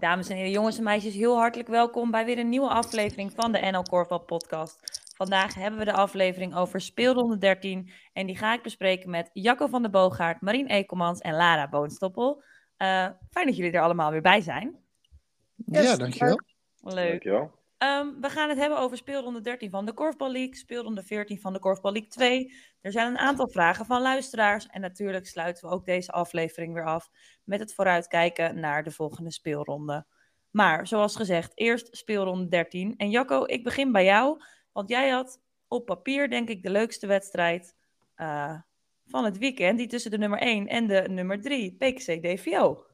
Dames en heren, jongens en meisjes, heel hartelijk welkom bij weer een nieuwe aflevering van de NL Korfbal Podcast. Vandaag hebben we de aflevering over speelronde 13 en die ga ik bespreken met Jacco van der Boogaard, Marien Ekelmans en Lara Boonstoppel. Uh, fijn dat jullie er allemaal weer bij zijn. ja, dankjewel. Leuk. Dankjewel. Um, we gaan het hebben over speelronde 13 van de Korfbal League, speelronde 14 van de Korfbal League 2. Er zijn een aantal vragen van luisteraars en natuurlijk sluiten we ook deze aflevering weer af met het vooruitkijken naar de volgende speelronde. Maar zoals gezegd, eerst speelronde 13. En Jacco, ik begin bij jou, want jij had op papier denk ik de leukste wedstrijd uh, van het weekend, die tussen de nummer 1 en de nummer 3, PKC DVO.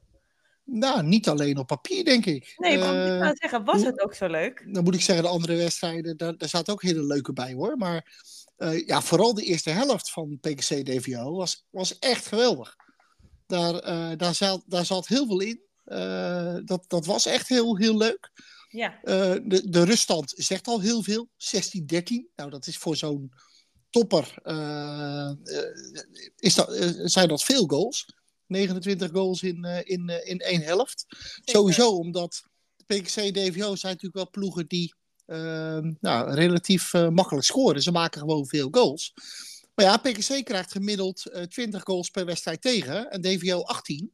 Nou, niet alleen op papier, denk ik. Nee, ik zou zeggen, was het ook zo leuk? Dan moet ik zeggen, de andere wedstrijden, daar, daar zaten ook hele leuke bij hoor. Maar uh, ja, vooral de eerste helft van PKC DVO was, was echt geweldig. Daar, uh, daar, zat, daar zat heel veel in. Uh, dat, dat was echt heel, heel leuk. Ja. de, de ruststand zegt al heel veel. 16-13. Nou, dat is voor zo'n topper. is dat, zijn dat veel goals. 29 goals in, uh, in, uh, in één helft. Sowieso omdat PKC en DVO zijn natuurlijk wel ploegen die uh, nou, relatief uh, makkelijk scoren. Ze maken gewoon veel goals. Maar ja, PKC krijgt gemiddeld 20 goals per wedstrijd tegen en DVO 18.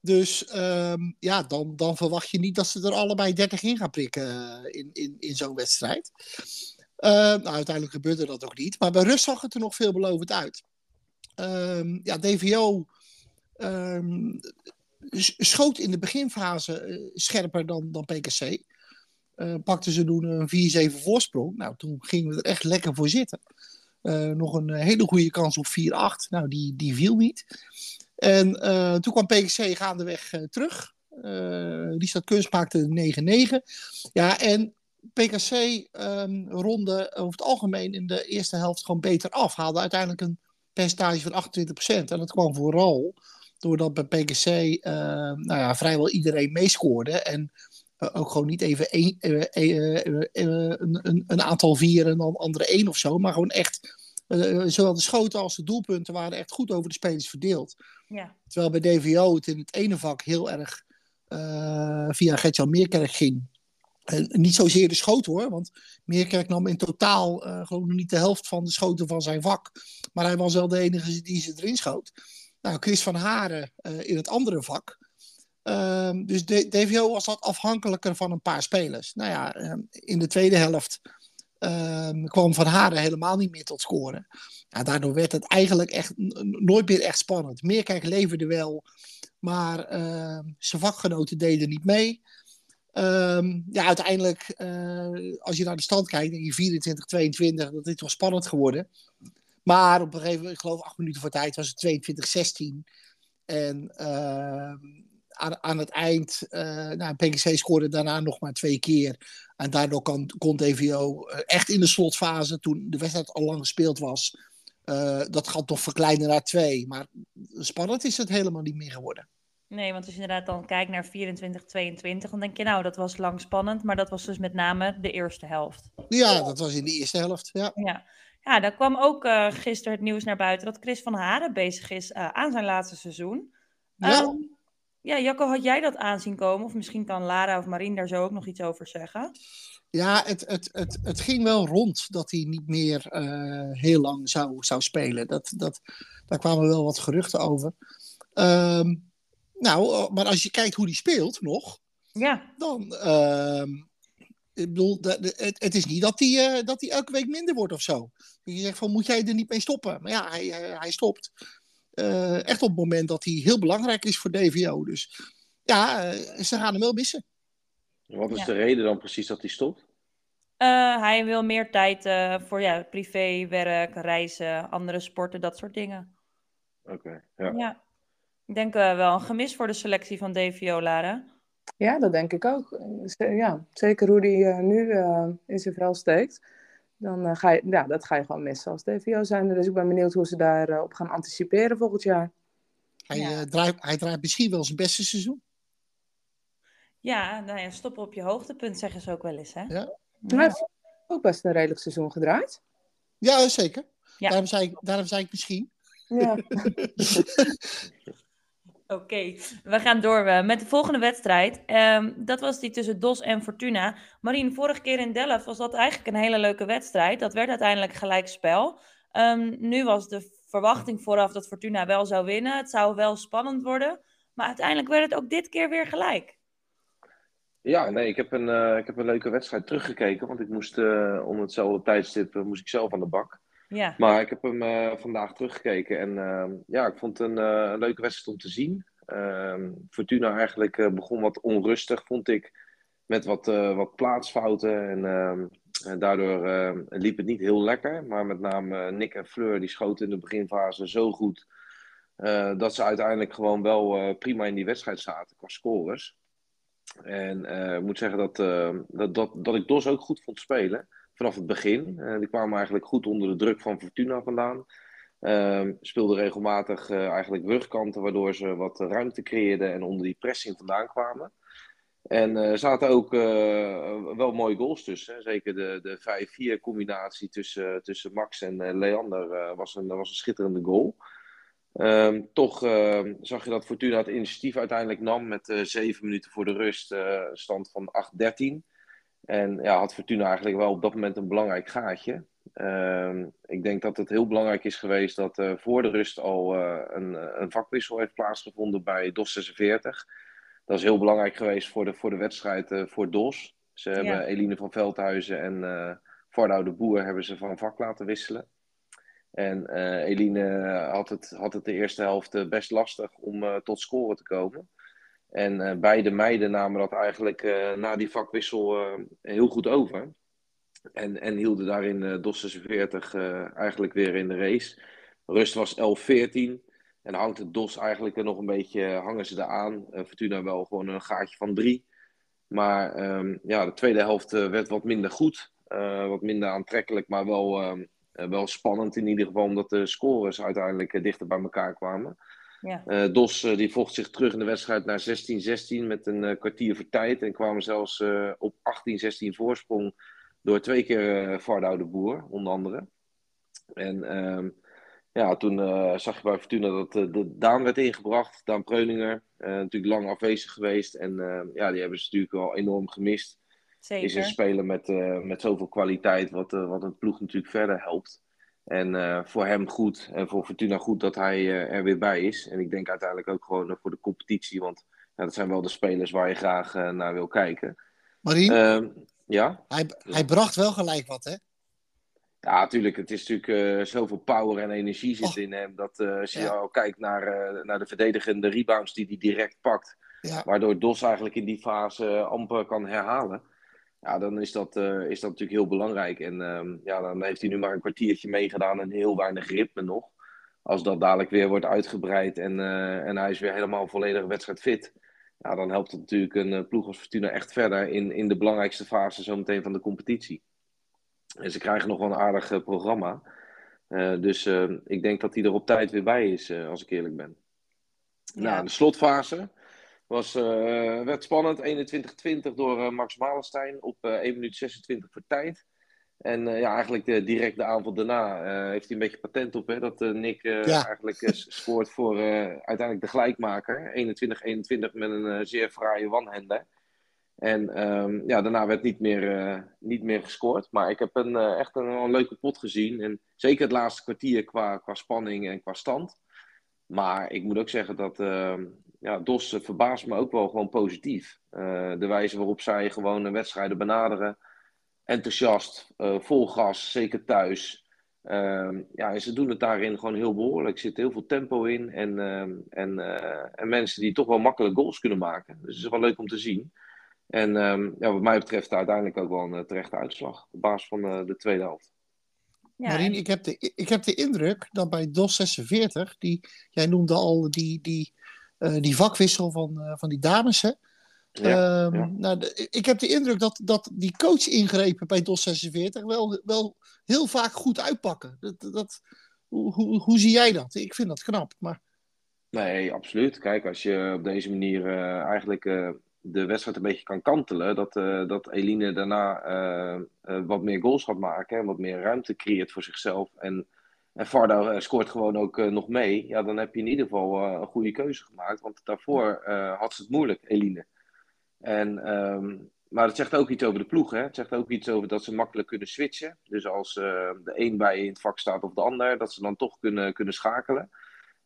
Dus um, ja, dan, dan verwacht je niet dat ze er allebei 30 in gaan prikken in, in, in zo'n wedstrijd. nou, uiteindelijk gebeurde dat ook niet. Maar bij Rust zag het er nog veelbelovend uit. Um, ja, DVO um, schoot in de beginfase uh, scherper dan, dan PKC. Uh, pakten ze toen een 4-7 voorsprong. Nou, toen gingen we er echt lekker voor zitten. Uh, nog een hele goede kans op 4-8. Nou, die, die viel niet. En toen kwam PKC gaandeweg terug. Richard Kunst maakte 9-9. Ja, en PKC um, ronde over het algemeen in de eerste helft gewoon beter af. Haalde uiteindelijk een percentage van 28%. En dat kwam vooral doordat bij PKC uh, nou ja, vrijwel iedereen meescoorde. En uh, ook gewoon niet even een, uh, een, een, een, aantal vier en dan andere één of zo. Maar gewoon echt, zowel de schoten als de doelpunten waren echt goed over de spelers verdeeld. Ja. Terwijl bij DVO het in het ene vak heel erg via Gertjan Meerkerk ging. En niet zozeer de schoten hoor, want Meerkerk nam in totaal uh, gewoon niet de helft van de schoten van zijn vak. Maar hij was wel de enige die ze erin schoot. Nou, Chris van Haren uh, in het andere vak. Uh, dus DVO was wat afhankelijker van een paar spelers. Nou ja, uh, in de tweede helft ehm, kwam Van Haren helemaal niet meer tot scoren. Daardoor werd het eigenlijk echt nooit meer echt spannend. Meerkijk leverde wel, maar ehm, zijn vakgenoten deden niet mee. ja, uiteindelijk, eh, als je naar de stand kijkt, denk je 24-22, dat is toch spannend geworden. Maar op een gegeven moment, ik geloof acht minuten voor tijd, was het 22-16. En uh, aan, aan, het eind, uh, nou, PKC scoorde daarna nog maar twee keer. En daardoor kon, kon DVO uh, echt in de slotfase, toen de wedstrijd al lang gespeeld was, uh, dat gaat toch verkleinen naar twee. Maar spannend is het helemaal niet meer geworden. Nee, want als je inderdaad dan kijkt naar 24, 22, dan denk je nou, dat was lang spannend. Maar dat was dus met name de eerste helft. Ja, dat was in de eerste helft, ja. Ja, ja, daar kwam ook uh, gisteren het nieuws naar buiten dat Chris van Haren bezig is uh, aan zijn laatste seizoen. Ja. Um, ja, Jacco, had jij dat aanzien komen? Of misschien kan Lara of Marien daar zo ook nog iets over zeggen? Ja, het, het, het, het ging wel rond dat hij niet meer uh, heel lang zou, zou spelen. Dat, dat, daar kwamen wel wat geruchten over. Um, nou, maar als je kijkt hoe hij speelt nog, ja. dan, uh, ik bedoel, het, het, is niet dat hij, uh, dat hij elke week minder wordt of zo. Je zegt van, moet jij er niet mee stoppen? Maar ja, hij, hij, hij stopt. Uh, echt op het moment dat hij heel belangrijk is voor DVO. Dus ja, uh, ze gaan hem wel missen. Wat is ja. de reden dan precies dat hij stopt? hij wil meer tijd voor ja, privé, werk, reizen, andere sporten, dat soort dingen. Oké, okay, ja. ja. Ik denk wel een gemis voor de selectie van DVO, Lara. Ja, dat denk ik ook. Ja, zeker hoe die uh, nu uh, in zijn vel steekt. Dan uh, ga je, ja, dat ga je gewoon missen als DVO zijn. Dus ik ben benieuwd hoe ze daarop op gaan anticiperen volgend jaar. Hij, ja. draait, hij draait misschien wel zijn beste seizoen. Ja, nou ja, stoppen op je hoogtepunt zeggen ze ook wel eens, hè? Ja. Hij heeft ook best een redelijk seizoen gedraaid. Ja, zeker. Ja. Daarom, zei ik, daarom zei ik misschien. Ja. Oké, we gaan door met de volgende wedstrijd. Um, dat was die tussen DOS en Fortuna. Marien, vorige keer in Delft was dat eigenlijk een hele leuke wedstrijd. Dat werd uiteindelijk gelijk spel. Um, nu was de verwachting vooraf dat Fortuna wel zou winnen. Het zou wel spannend worden. Maar uiteindelijk werd het ook dit keer weer gelijk. Ja, nee, ik heb een, uh, ik heb een leuke wedstrijd teruggekeken. Want ik moest uh, om hetzelfde tijdstip moest ik zelf aan de bak. Ja. Maar ik heb hem uh, vandaag teruggekeken en uh, ja, ik vond het een, uh, een, leuke wedstrijd om te zien. Ehm, Fortuna eigenlijk begon wat onrustig, vond ik, met wat, wat plaatsfouten. En, ehm, en daardoor ehm, liep het niet heel lekker. Maar met name Nick en Fleur, die schoten in de beginfase zo goed... dat ze uiteindelijk gewoon wel prima in die wedstrijd zaten qua scores. En ik moet zeggen dat, dat, dat, dat ik Dos ook goed vond spelen vanaf het begin. Uh, die kwamen eigenlijk goed onder de druk van Fortuna vandaan. Uh, speelden regelmatig uh, eigenlijk rugkanten, waardoor ze wat ruimte creëerden en onder die pressing vandaan kwamen. En er zaten ook wel mooie goals tussen. Zeker de, de 5-4 combinatie tussen, tussen Max en Leander was, een, was een schitterende goal. Uh, toch uh, zag je dat Fortuna het initiatief uiteindelijk nam met zeven minuten voor de rust, stand van 8-13. En ja, had Fortuna eigenlijk wel op dat moment een belangrijk gaatje. Uh, ik denk dat het heel belangrijk is geweest dat uh, voor de rust al uh, een, een, vakwissel heeft plaatsgevonden bij DOS 46. Dat is heel belangrijk geweest voor de, voor de wedstrijd voor DOS. Ze ja. hebben Eline van Veldhuizen en uh, Vardouw de Boer hebben ze van vak laten wisselen. En Eline had het, had het de eerste helft best lastig om tot scoren te komen. En uh, beide meiden namen dat eigenlijk uh, na die vakwissel uh, heel goed over. En, en hielden daarin uh, DOS 46 eigenlijk weer in de race. Rust was 11-14. En hangt het DOS eigenlijk er nog een beetje, hangen ze eraan. Fortuna wel gewoon een gaatje van drie. Maar um, ja, de tweede helft werd wat minder goed. wat minder aantrekkelijk, maar wel, ehm, wel spannend in ieder geval. Omdat de scores uiteindelijk dichter bij elkaar kwamen. Ja. Uh, Dos uh, die vocht zich terug in de wedstrijd naar 16-16 met een uh, kwartier voor tijd. En kwamen zelfs op 18-16 voorsprong door twee keer Vardouw de Boer, onder andere. En ehm, ja, toen zag je bij Fortuna dat de Daan werd ingebracht. Daan Preuninger, natuurlijk lang afwezig geweest. En ehm, ja, die hebben ze natuurlijk wel enorm gemist. Zeker. Is een speler met, met zoveel kwaliteit, wat, wat het ploeg natuurlijk verder helpt. En uh, voor hem goed en voor Fortuna goed dat hij uh, er weer bij is. En ik denk uiteindelijk ook gewoon uh, voor de competitie, want ja, dat zijn wel de spelers waar je graag naar wil kijken. Marien, ehm, ja? Hij, hij bracht wel gelijk wat, hè? Ja, natuurlijk. Het is natuurlijk zoveel power en energie zit oh. in hem. Dat als je ja. al kijkt naar, naar de verdedigende rebounds die hij direct pakt. Ja. Waardoor Dos eigenlijk in die fase amper kan herhalen ja, dan is dat, uh, is dat natuurlijk heel belangrijk. En uh, ja, dan heeft hij nu maar een kwartiertje meegedaan en heel weinig ritme nog. Als dat dadelijk weer wordt uitgebreid en, uh, en hij is weer helemaal volledig wedstrijd fit. Ja, dan helpt het natuurlijk een uh, ploeg als Fortuna echt verder in, in de belangrijkste fase zometeen van de competitie. En ze krijgen nog wel een aardig programma. dus ik denk dat hij er op tijd weer bij is, als ik eerlijk ben. Ja. Nou, de slotfase. Was, uh, werd spannend, 21-20 door uh, Max Malenstein op uh, 1 minuut 26 voor tijd. En ja, eigenlijk de, direct de aanval daarna heeft hij een beetje patent op. Hè, dat Nick ja. eigenlijk scoort voor uiteindelijk de gelijkmaker. 21-21 met een zeer fraaie one-hander. En um, ja, daarna werd niet meer, niet meer gescoord. Maar ik heb een, echt een, een, leuke pot gezien. En zeker het laatste kwartier qua, qua spanning en qua stand. Maar ik moet ook zeggen dat ehm, ja, DOS verbaast me ook wel gewoon positief. Uh, de wijze waarop zij gewoon een wedstrijden benaderen. Enthousiast, uh, vol gas, zeker thuis. Uh, ja, en ze doen het daarin gewoon heel behoorlijk. Er zit heel veel tempo in. En, ehm, en, uh, en mensen die toch wel makkelijk goals kunnen maken. Dus het is wel leuk om te zien. En ehm, ja, wat mij betreft uiteindelijk ook wel een terechte uitslag. Op basis van de tweede helft. Ja, Marien, ik heb, de, ik heb de indruk dat bij DOS 46, die, jij noemde al die, die uh, die vakwissel van, uh, van die dames. Hè? Ja, um, ja. Nou, de, ik heb de indruk dat, dat die coach-ingrepen bij DOS 46 wel, wel heel vaak goed uitpakken. Dat, dat, hoe, hoe, hoe zie jij dat? Ik vind dat knap. Maar... Nee, absoluut. Kijk, als je op deze manier uh, eigenlijk de wedstrijd een beetje kan kantelen, dat, dat Eline daarna wat meer goals gaat maken en wat meer ruimte creëert voor zichzelf. En en Varda scoort gewoon ook nog mee, ja, dan heb je in ieder geval een goede keuze gemaakt. Want daarvoor had ze het moeilijk, Eline. En, ehm, maar het zegt ook iets over de ploeg. Hè? Het zegt ook iets over dat ze makkelijk kunnen switchen. Dus als de een bij je in het vak staat of de ander, dat ze dan toch kunnen, kunnen schakelen.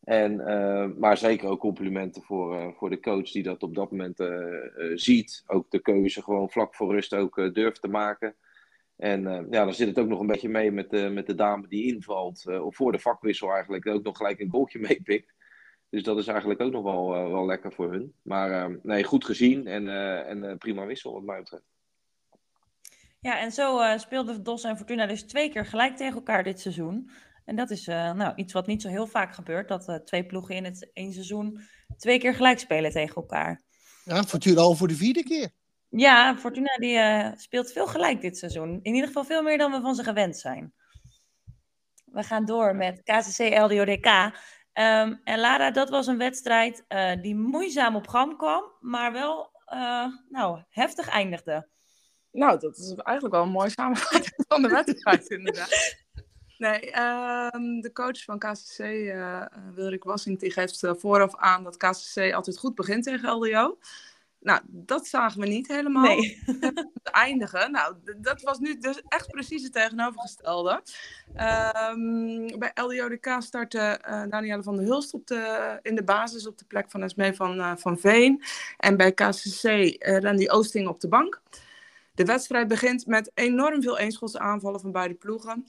En, uh, maar zeker ook complimenten voor, uh, voor de coach die dat op dat moment uh, ziet. Ook de keuze gewoon vlak voor rust ook durft te maken. En ja, dan zit het ook nog een beetje mee met de, met de dame die invalt. of voor de vakwissel eigenlijk ook nog gelijk een goaltje meepikt. Dus dat is eigenlijk ook nog wel, wel lekker voor hun. Maar nee, goed gezien en, en prima wissel wat mij betreft. Ja, en zo speelden Dos en Fortuna dus twee keer gelijk tegen elkaar dit seizoen. En dat is uh, nou, iets wat niet zo heel vaak gebeurt, dat uh, twee ploegen in het één seizoen twee keer gelijk spelen tegen elkaar. Ja, Fortuna al voor de vierde keer. Ja, Fortuna die uh, speelt veel gelijk dit seizoen. In ieder geval veel meer dan we van ze gewend zijn. We gaan door met KCC LDODK. Um, ehm, en Lara, dat was een wedstrijd die moeizaam op gang kwam, maar wel nou, heftig eindigde. Nou, dat is eigenlijk wel een mooi samenvatting van de wedstrijd, inderdaad. Nee, ehm, de coach van KCC, uh, eh, Wilrik Wassing, die geeft vooraf aan dat KCC altijd goed begint tegen LDO. Nou, dat zagen we niet helemaal. Nee. eindigen. Nou, dat was nu dus echt precies het tegenovergestelde. Um, bij LDODK startte uh, Danielle van der Hulst op de, in de basis op de plek van Esmee van, van Veen. En bij KCC uh, Randy Oosting op de bank. De wedstrijd begint met enorm veel aanvallen van beide ploegen.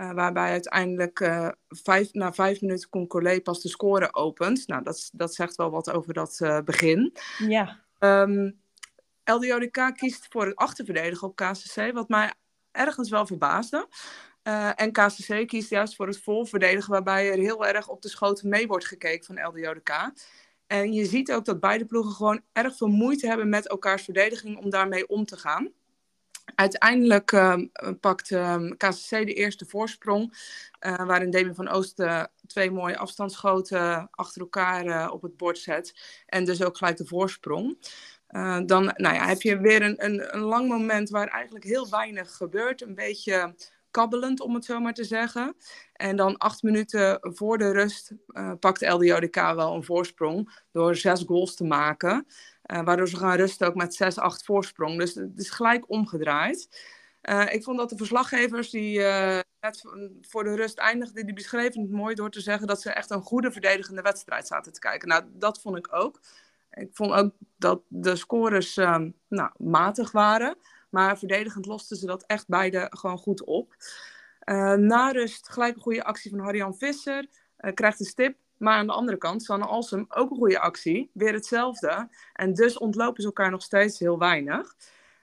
Uh, waarbij uiteindelijk uh, vijf, na vijf minuten Concolé pas de score opent. Nou, dat, dat zegt wel wat over dat uh, begin. Ja. Um, ehm, LDODK kiest voor het achterverdedigen op KCC, wat mij ergens wel verbaasde. en KCC kiest juist voor het volverdedigen, waarbij er heel erg op de schoten mee wordt gekeken van LDODK. En je ziet ook dat beide ploegen gewoon erg veel moeite hebben met elkaars verdediging om daarmee om te gaan. Uiteindelijk uh, pakt uh, ehm, KCC de eerste voorsprong, uh, waarin Demi van Oosten twee mooie afstandsschoten achter elkaar eh, op het bord zet. En dus ook gelijk de voorsprong. Eh, dan nou ja, heb je weer een, een, een lang moment waar eigenlijk heel weinig gebeurt. Een beetje kabbelend, om het zo maar te zeggen. En dan acht minuten voor de rust pakt LDODK wel een voorsprong door zes goals te maken. Uh, waardoor ze gaan rusten ook met 6-8 voorsprong. Dus het is gelijk omgedraaid. Uh, ik vond dat de verslaggevers die uh, net voor de rust eindigden, die beschreven het mooi door te zeggen dat ze echt een goede verdedigende wedstrijd zaten te kijken. Nou, dat vond ik ook. Ik vond ook dat de scores uh, nou, matig waren. Maar verdedigend losten ze dat echt beide gewoon goed op. na rust gelijk een goede actie van Harjan Visser. krijgt een stip. Maar aan de andere kant, Sanne Alsem, ook een goede actie. Weer hetzelfde. En dus ontlopen ze elkaar nog steeds heel weinig.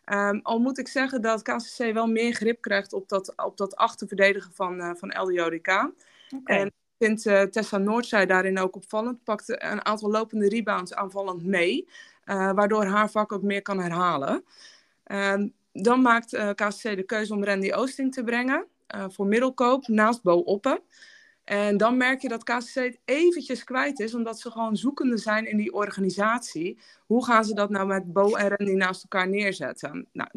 Um, al moet ik zeggen dat KCC wel meer grip krijgt op dat, op dat achterverdedigen van, uh, van LDODK. Okay. En ik vind uh, Tessa Noordzij daarin ook opvallend. Pakte een aantal lopende rebounds aanvallend mee. Uh, waardoor haar vak ook meer kan herhalen. Um, dan maakt KCC de keuze om Randy Oosting te brengen. voor middelkoop naast Bo Oppen. En dan merk je dat KCC het eventjes kwijt is, omdat ze gewoon zoekende zijn in die organisatie. Hoe gaan ze dat nou met Bo en Randy naast elkaar neerzetten? Nou,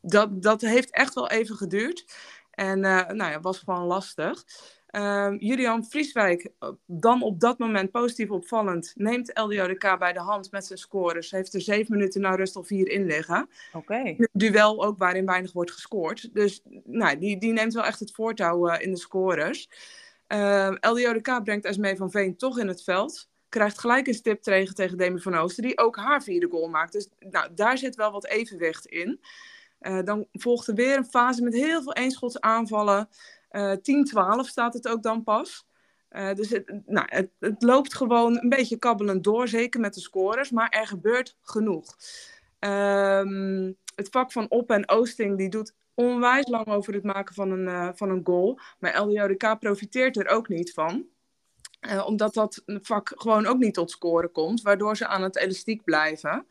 dat, dat heeft echt wel even geduurd. En uh, nou ja, was gewoon lastig. Uh, Julian Vrieswijk, eh, dan op dat moment positief opvallend, neemt LDODK bij de hand met zijn scores. Heeft er zeven minuten na rust al vier in liggen. Oké. Okay. Duel ook waarin weinig wordt gescoord. Dus nou, die, die neemt wel echt het voortouw uh, in de scores. Uh, ehm, LDODK brengt Esmee van Veen toch in het veld. Krijgt gelijk een stip tegen, tegen Demi van Oosten, die ook haar vierde goal maakt. Dus nou, daar zit wel wat evenwicht in. Uh, dan volgt er weer een fase met heel veel eenschots aanvallen. Uh, eh, 10-12 staat het ook dan pas. Dus het, nou, het, het, loopt gewoon een beetje kabbelend door, zeker met de scores, maar er gebeurt genoeg. Ehm, het vak van Op en Oosting die doet onwijs lang over het maken van een, uh, van een goal. Maar LDODK profiteert er ook niet van. Uh, omdat dat vak gewoon ook niet tot scoren komt, waardoor ze aan het elastiek blijven.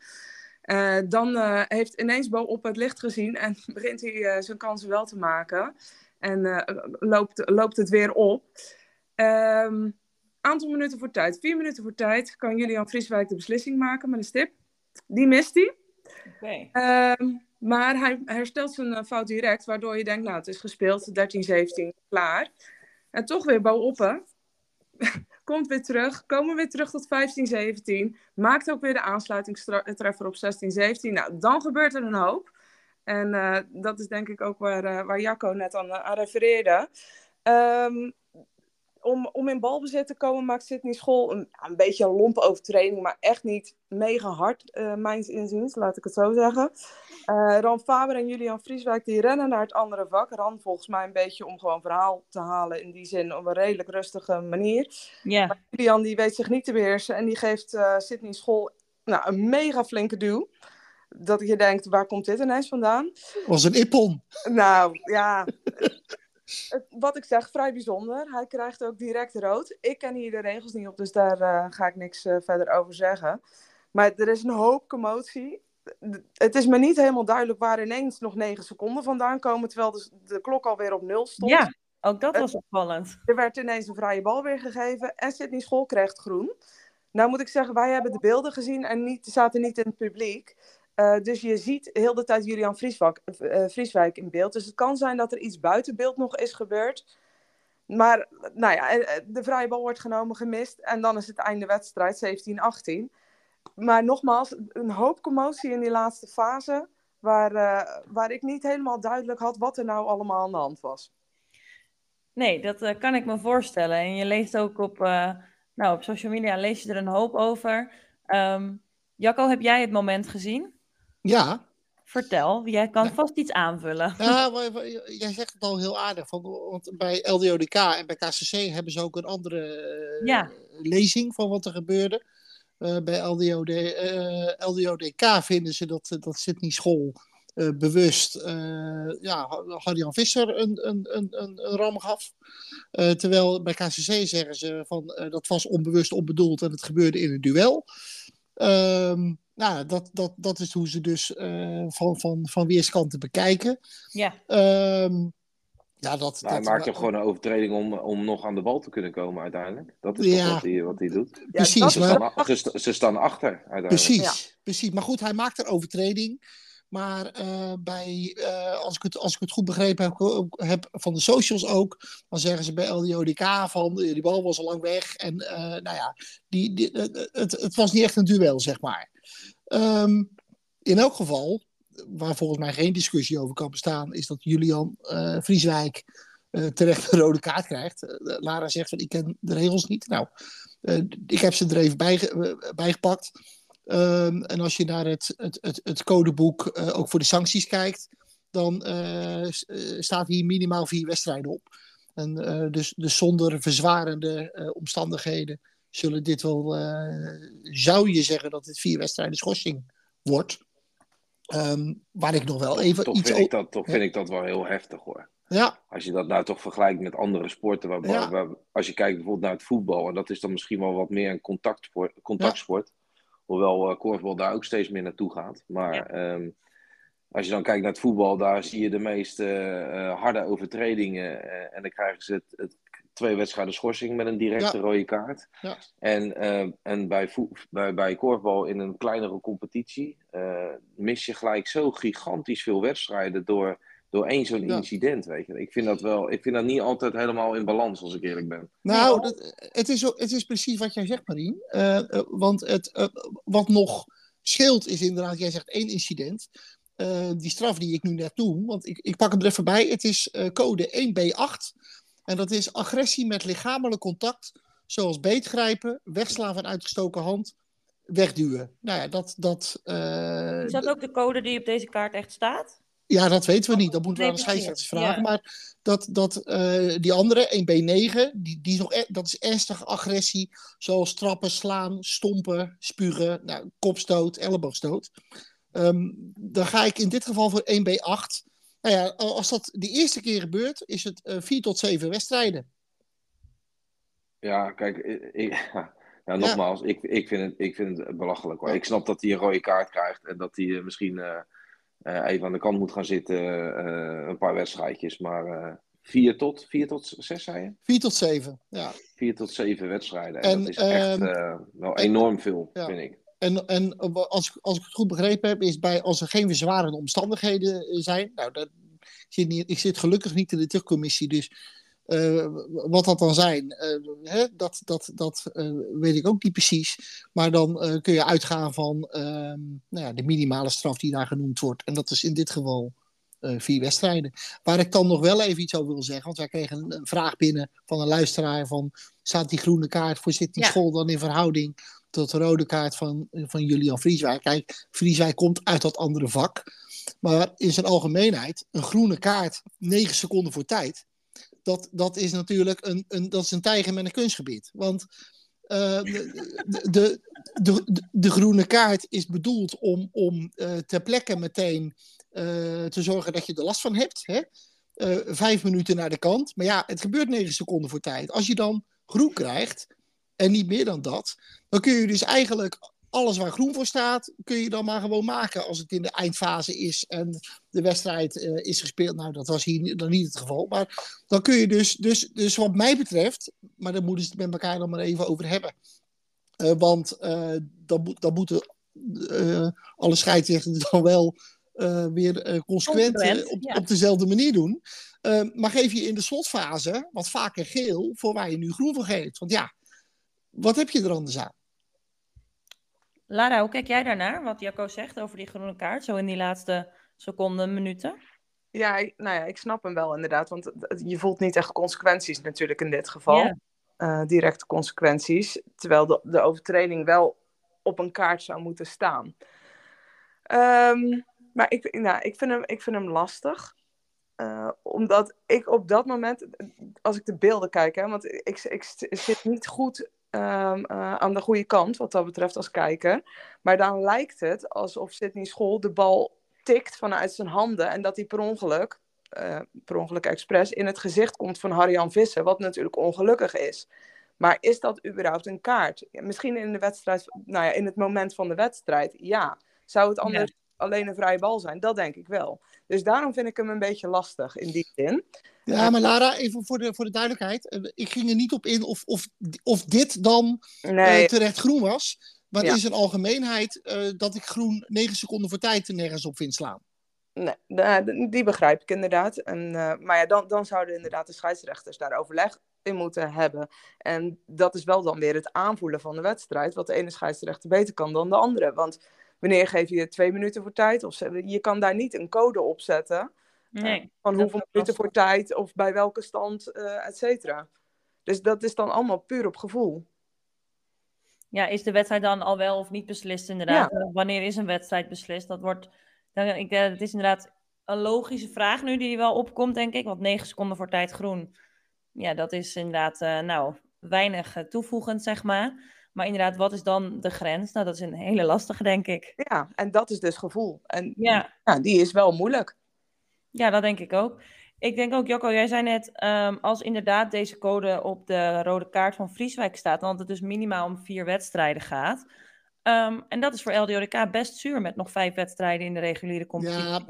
Uh, dan heeft ineens Bo op het licht gezien en begint hij zijn kansen wel te maken. En loopt, loopt het weer op. Um, aantal minuten voor tijd. Vier minuten voor tijd kan Julian Vrieswijk de beslissing maken met een stip. Die mist hij. Okay. Um, ehm, maar hij herstelt zijn eh, fout direct, waardoor je denkt, nou, het is gespeeld, 13-17, klaar. En toch weer Bouwoppen. Komt weer terug. Komen weer terug tot 15-17. Maakt ook weer de aansluitingstreffer op 16-17. Nou, dan gebeurt er een hoop. En uh, dat is denk ik ook waar, uh, waar Jacco net aan, aan refereerde. Um, om, om in balbezit te komen maakt Sydney School een, een beetje een lompe overtreding, maar echt niet mega hard, uh, mijns inziens, laat ik het zo zeggen. Uh, Ran Faber en Julian Vrieswijk die rennen naar het andere vak. Ran volgens mij een beetje om gewoon verhaal te halen in die zin op een redelijk rustige manier. Yeah. Maar Julian die weet zich niet te beheersen en die geeft uh, Sydney School nou, een mega flinke duw. Dat je denkt, waar komt dit ineens vandaan? Was een ippon. Nou, ja wat ik zeg, vrij bijzonder. Hij krijgt ook direct rood. Ik ken hier de regels niet op, dus daar uh, ga ik niks uh, verder over zeggen. Maar er is een hoop commotie. Het is me niet helemaal duidelijk waar ineens nog negen seconden vandaan komen, terwijl de, de klok alweer op nul stond. Ja, ook dat was opvallend. Er werd ineens een vrije bal weer gegeven en Sydney School kreeg groen. Nou moet ik zeggen, wij hebben de beelden gezien en niet, zaten niet in het publiek. Uh, dus je ziet heel de tijd Julian Vrieswijk, Vrieswijk in beeld. Dus het kan zijn dat er iets buiten beeld nog is gebeurd. Maar nou ja, de vrije bal wordt genomen, gemist. En dan is het einde wedstrijd, 17-18. Maar nogmaals, een hoop commotie in die laatste fase. Waar, waar ik niet helemaal duidelijk had wat er nou allemaal aan de hand was. Nee, dat kan ik me voorstellen. En je leest ook op, nou, op social media lees je er een hoop over. Um, Jacco, heb jij het moment gezien? Ja. Vertel, jij kan vast iets aanvullen. Ja, maar, jij zegt het al heel aardig. Van, want bij LDODK en bij KCC hebben ze ook een andere uh, ja. lezing van wat er gebeurde. Uh, bij LDOD, uh, LDODK vinden ze dat, dat Sydney School bewust ja, Harjan Visser een, een, een, een, een ram gaf. terwijl bij KCC zeggen ze van dat was onbewust onbedoeld en het gebeurde in een duel. Um, nou, dat, dat, dat is hoe ze dus uh, van, van, van weerskanten bekijken. Ja. Um, ja, dat, nou, dat, hij maakt toch gewoon een overtreding om, om nog aan de bal te kunnen komen uiteindelijk. Dat is ja. wat hij, wat hij doet. Precies. Ja, ze, staan, ze, ze, staan achter uiteindelijk. Precies, ja. precies. Maar goed, hij maakt een overtreding. Maar uh, bij, uh, als, ik het, als ik het goed begrepen heb, heb, van de socials ook, dan zeggen ze bij LDODK van die bal was al lang weg. En uh, nou ja, die, die, het, het was niet echt een duel, zeg maar. Um, in elk geval, waar volgens mij geen discussie over kan bestaan, is dat Julian uh, Vrieswijk uh, terecht een rode kaart krijgt. Uh, Lara zegt van ik ken de regels niet. Nou, ik heb ze er even bij, bijgepakt. Um, en als je naar het, het, het, het codeboek ook voor de sancties kijkt, dan staat hier minimaal vier wedstrijden op. En dus, dus zonder verzwarende omstandigheden zullen dit wel, uh, zou je zeggen dat dit vier wedstrijden schorsing wordt. Um, waar ik nog wel even toch iets vind ik dat, Toch vind ik dat wel heel heftig hoor. Ja. Als je dat nou toch vergelijkt met andere sporten. Waar, Ja. waar, als je kijkt bijvoorbeeld naar het voetbal. En dat is dan misschien wel wat meer een contactsport. contactsport Hoewel uh, korfbal daar ook steeds meer naartoe gaat. Maar ehm, als je dan kijkt naar het voetbal. Daar zie je de meest eh, harde overtredingen. eh, en dan krijgen ze het, het twee wedstrijden schorsing met een directe Ja. rode kaart. Ja. En, eh, en bij, bij, bij korfbal in een kleinere competitie eh, mis je gelijk zo gigantisch veel wedstrijden door, door één zo'n Ja. incident. Weet je. Ik, vind dat wel, ik vind dat niet altijd helemaal in balans, als ik eerlijk ben. Nou, dat, het, is, het is precies wat jij zegt, Marien. Eh, want het, wat nog scheelt is inderdaad, jij zegt één incident. Die straf die ik nu net doe, want ik, ik pak hem er even bij. Het is code 1B8. En dat is agressie met lichamelijk contact, zoals beetgrijpen, wegslaan van uitgestoken hand, wegduwen. Nou ja, dat... dat eh, Is dat ook de code die op deze kaart echt staat? Ja, dat weten we niet. Dat moeten we aan de scheidsrechters vragen. Ja. Maar dat, dat, eh, die andere, 1B9, die, die is nog, e- dat is ernstige agressie. Zoals trappen, slaan, stompen, spugen, nou, kopstoot, elleboogstoot. Ehm, dan ga ik in dit geval voor 1B8. Nou ja, als dat de eerste keer gebeurt, is het eh 4 tot 7 wedstrijden. Ja, kijk, ik, ja, nogmaals, ik, ik, vind het, ik vind het belachelijk hoor. Ik snap dat hij een rode kaart krijgt en dat hij eh, misschien eh, even aan de kant moet gaan zitten, een paar wedstrijdjes. Maar vier tot, vier tot zes, zei je? 4 tot 7, ja. Vier tot zeven wedstrijden. En, En, dat is echt ehm, eh, wel en- enorm veel, vind ik. En, en als, ik- als ik het goed begrepen heb, is bij als er geen verzwarende omstandigheden eh, zijn. Nou, dat, ik, zit niet, ik zit gelukkig niet in de terugcommissie, dus wat dat dan zijn, hè, dat, dat, dat weet ik ook niet precies. Maar dan kun je uitgaan van ehm, nou ja, de minimale straf die daar genoemd wordt. En dat is in dit geval vier wedstrijden. Waar ik dan nog wel even iets over wil zeggen, want wij kregen een, een vraag binnen van een luisteraar van staat die groene kaart voor zit die school dan in verhouding tot de rode kaart van, van Julian Vrieswijk? Kijk, Vrieswijk komt uit dat andere vak. Maar in zijn algemeenheid, een groene kaart, 9 seconden voor tijd. Dat, dat is natuurlijk een, een, dat is een tijger met een kunstgebied. Want uh, de, de, de, groene kaart is bedoeld om, om uh, ter plekke meteen uh, te zorgen dat je er last van hebt. Hè? vijf minuten naar de kant. Maar ja, het gebeurt negen seconden voor tijd. Als je dan groen krijgt, en niet meer dan dat, dan kun je dus eigenlijk alles waar groen voor staat, kun je dan maar gewoon maken als het in de eindfase is en de wedstrijd uh, is gespeeld. Nou, dat was hier dan niet het geval. Maar dan kun je dus, dus, dus wat mij betreft, maar daar moeten ze het met elkaar dan maar even over hebben. Uh, want uh, dan, dan moeten alle scheidsrechters dan wel weer consequent, op, op, dezelfde manier doen. maar geef je in de slotfase wat vaker geel voor waar je nu groen voor geeft. Want ja, wat heb je er anders aan? Lara, hoe kijk jij daarnaar? Wat Jacco zegt over die groene kaart, zo in die laatste seconden, minuten? Ja, nou ja, ik snap hem wel inderdaad. Want je voelt niet echt consequenties natuurlijk in dit geval. Yeah. directe consequenties. Terwijl de, de overtreding wel op een kaart zou moeten staan. Um, maar ik, nou, ik, vind hem, ik vind hem lastig. Uh, omdat ik op dat moment, als ik de beelden kijk, hè, want ik, ik, ik zit niet goed um, uh, aan de goede kant, wat dat betreft, als kijker. Maar dan lijkt het alsof Sydney School de bal tikt vanuit zijn handen en dat hij per ongeluk, uh, per ongeluk expres, in het gezicht komt van Harjan Visser, wat natuurlijk ongelukkig is. Maar is dat überhaupt een kaart? Misschien in de wedstrijd, nou ja, in het moment van de wedstrijd, ja. Zou het anders alleen een vrije bal zijn? Dat denk ik wel. Dus daarom vind ik hem een beetje lastig in die zin. Ja, maar Lara, even voor de, voor de duidelijkheid. Eh, ik ging er niet op in of, of, of dit dan eh, terecht groen was. Maar het is een algemeenheid uh, dat ik groen 9 seconden voor tijd nergens op vind slaan. Nee, die begrijp ik inderdaad. En, maar ja, dan, dan zouden inderdaad de scheidsrechters daar overleg in moeten hebben. En dat is wel dan weer het aanvoelen van de wedstrijd. Wat de ene scheidsrechter beter kan dan de andere. Want wanneer geef je twee minuten voor tijd? Of je kan daar niet een code op zetten. Nee, van hoeveel minuten voor tijd of bij welke stand, uh, et cetera. Dus dat is dan allemaal puur op gevoel. Ja, is de wedstrijd dan al wel of niet beslist inderdaad? Ja. Wanneer is een wedstrijd beslist? Dat wordt, dan, ik, uh, het is inderdaad een logische vraag nu die wel opkomt, denk ik. Want 9 seconden voor tijd groen, ja, dat is inderdaad, nou, weinig toevoegend, zeg maar. Maar inderdaad, wat is dan de grens? Nou, dat is een hele lastige, denk ik. Ja, en dat is dus gevoel. En ja. die is wel moeilijk. Ja, dat denk ik ook. Ik denk ook, Jocko, jij zei net, um, als inderdaad deze code op de rode kaart van Vrieswijk staat, want het dus minimaal om vier wedstrijden gaat. Um, en dat is voor LDODK best zuur met nog vijf wedstrijden in de reguliere competitie. Ja,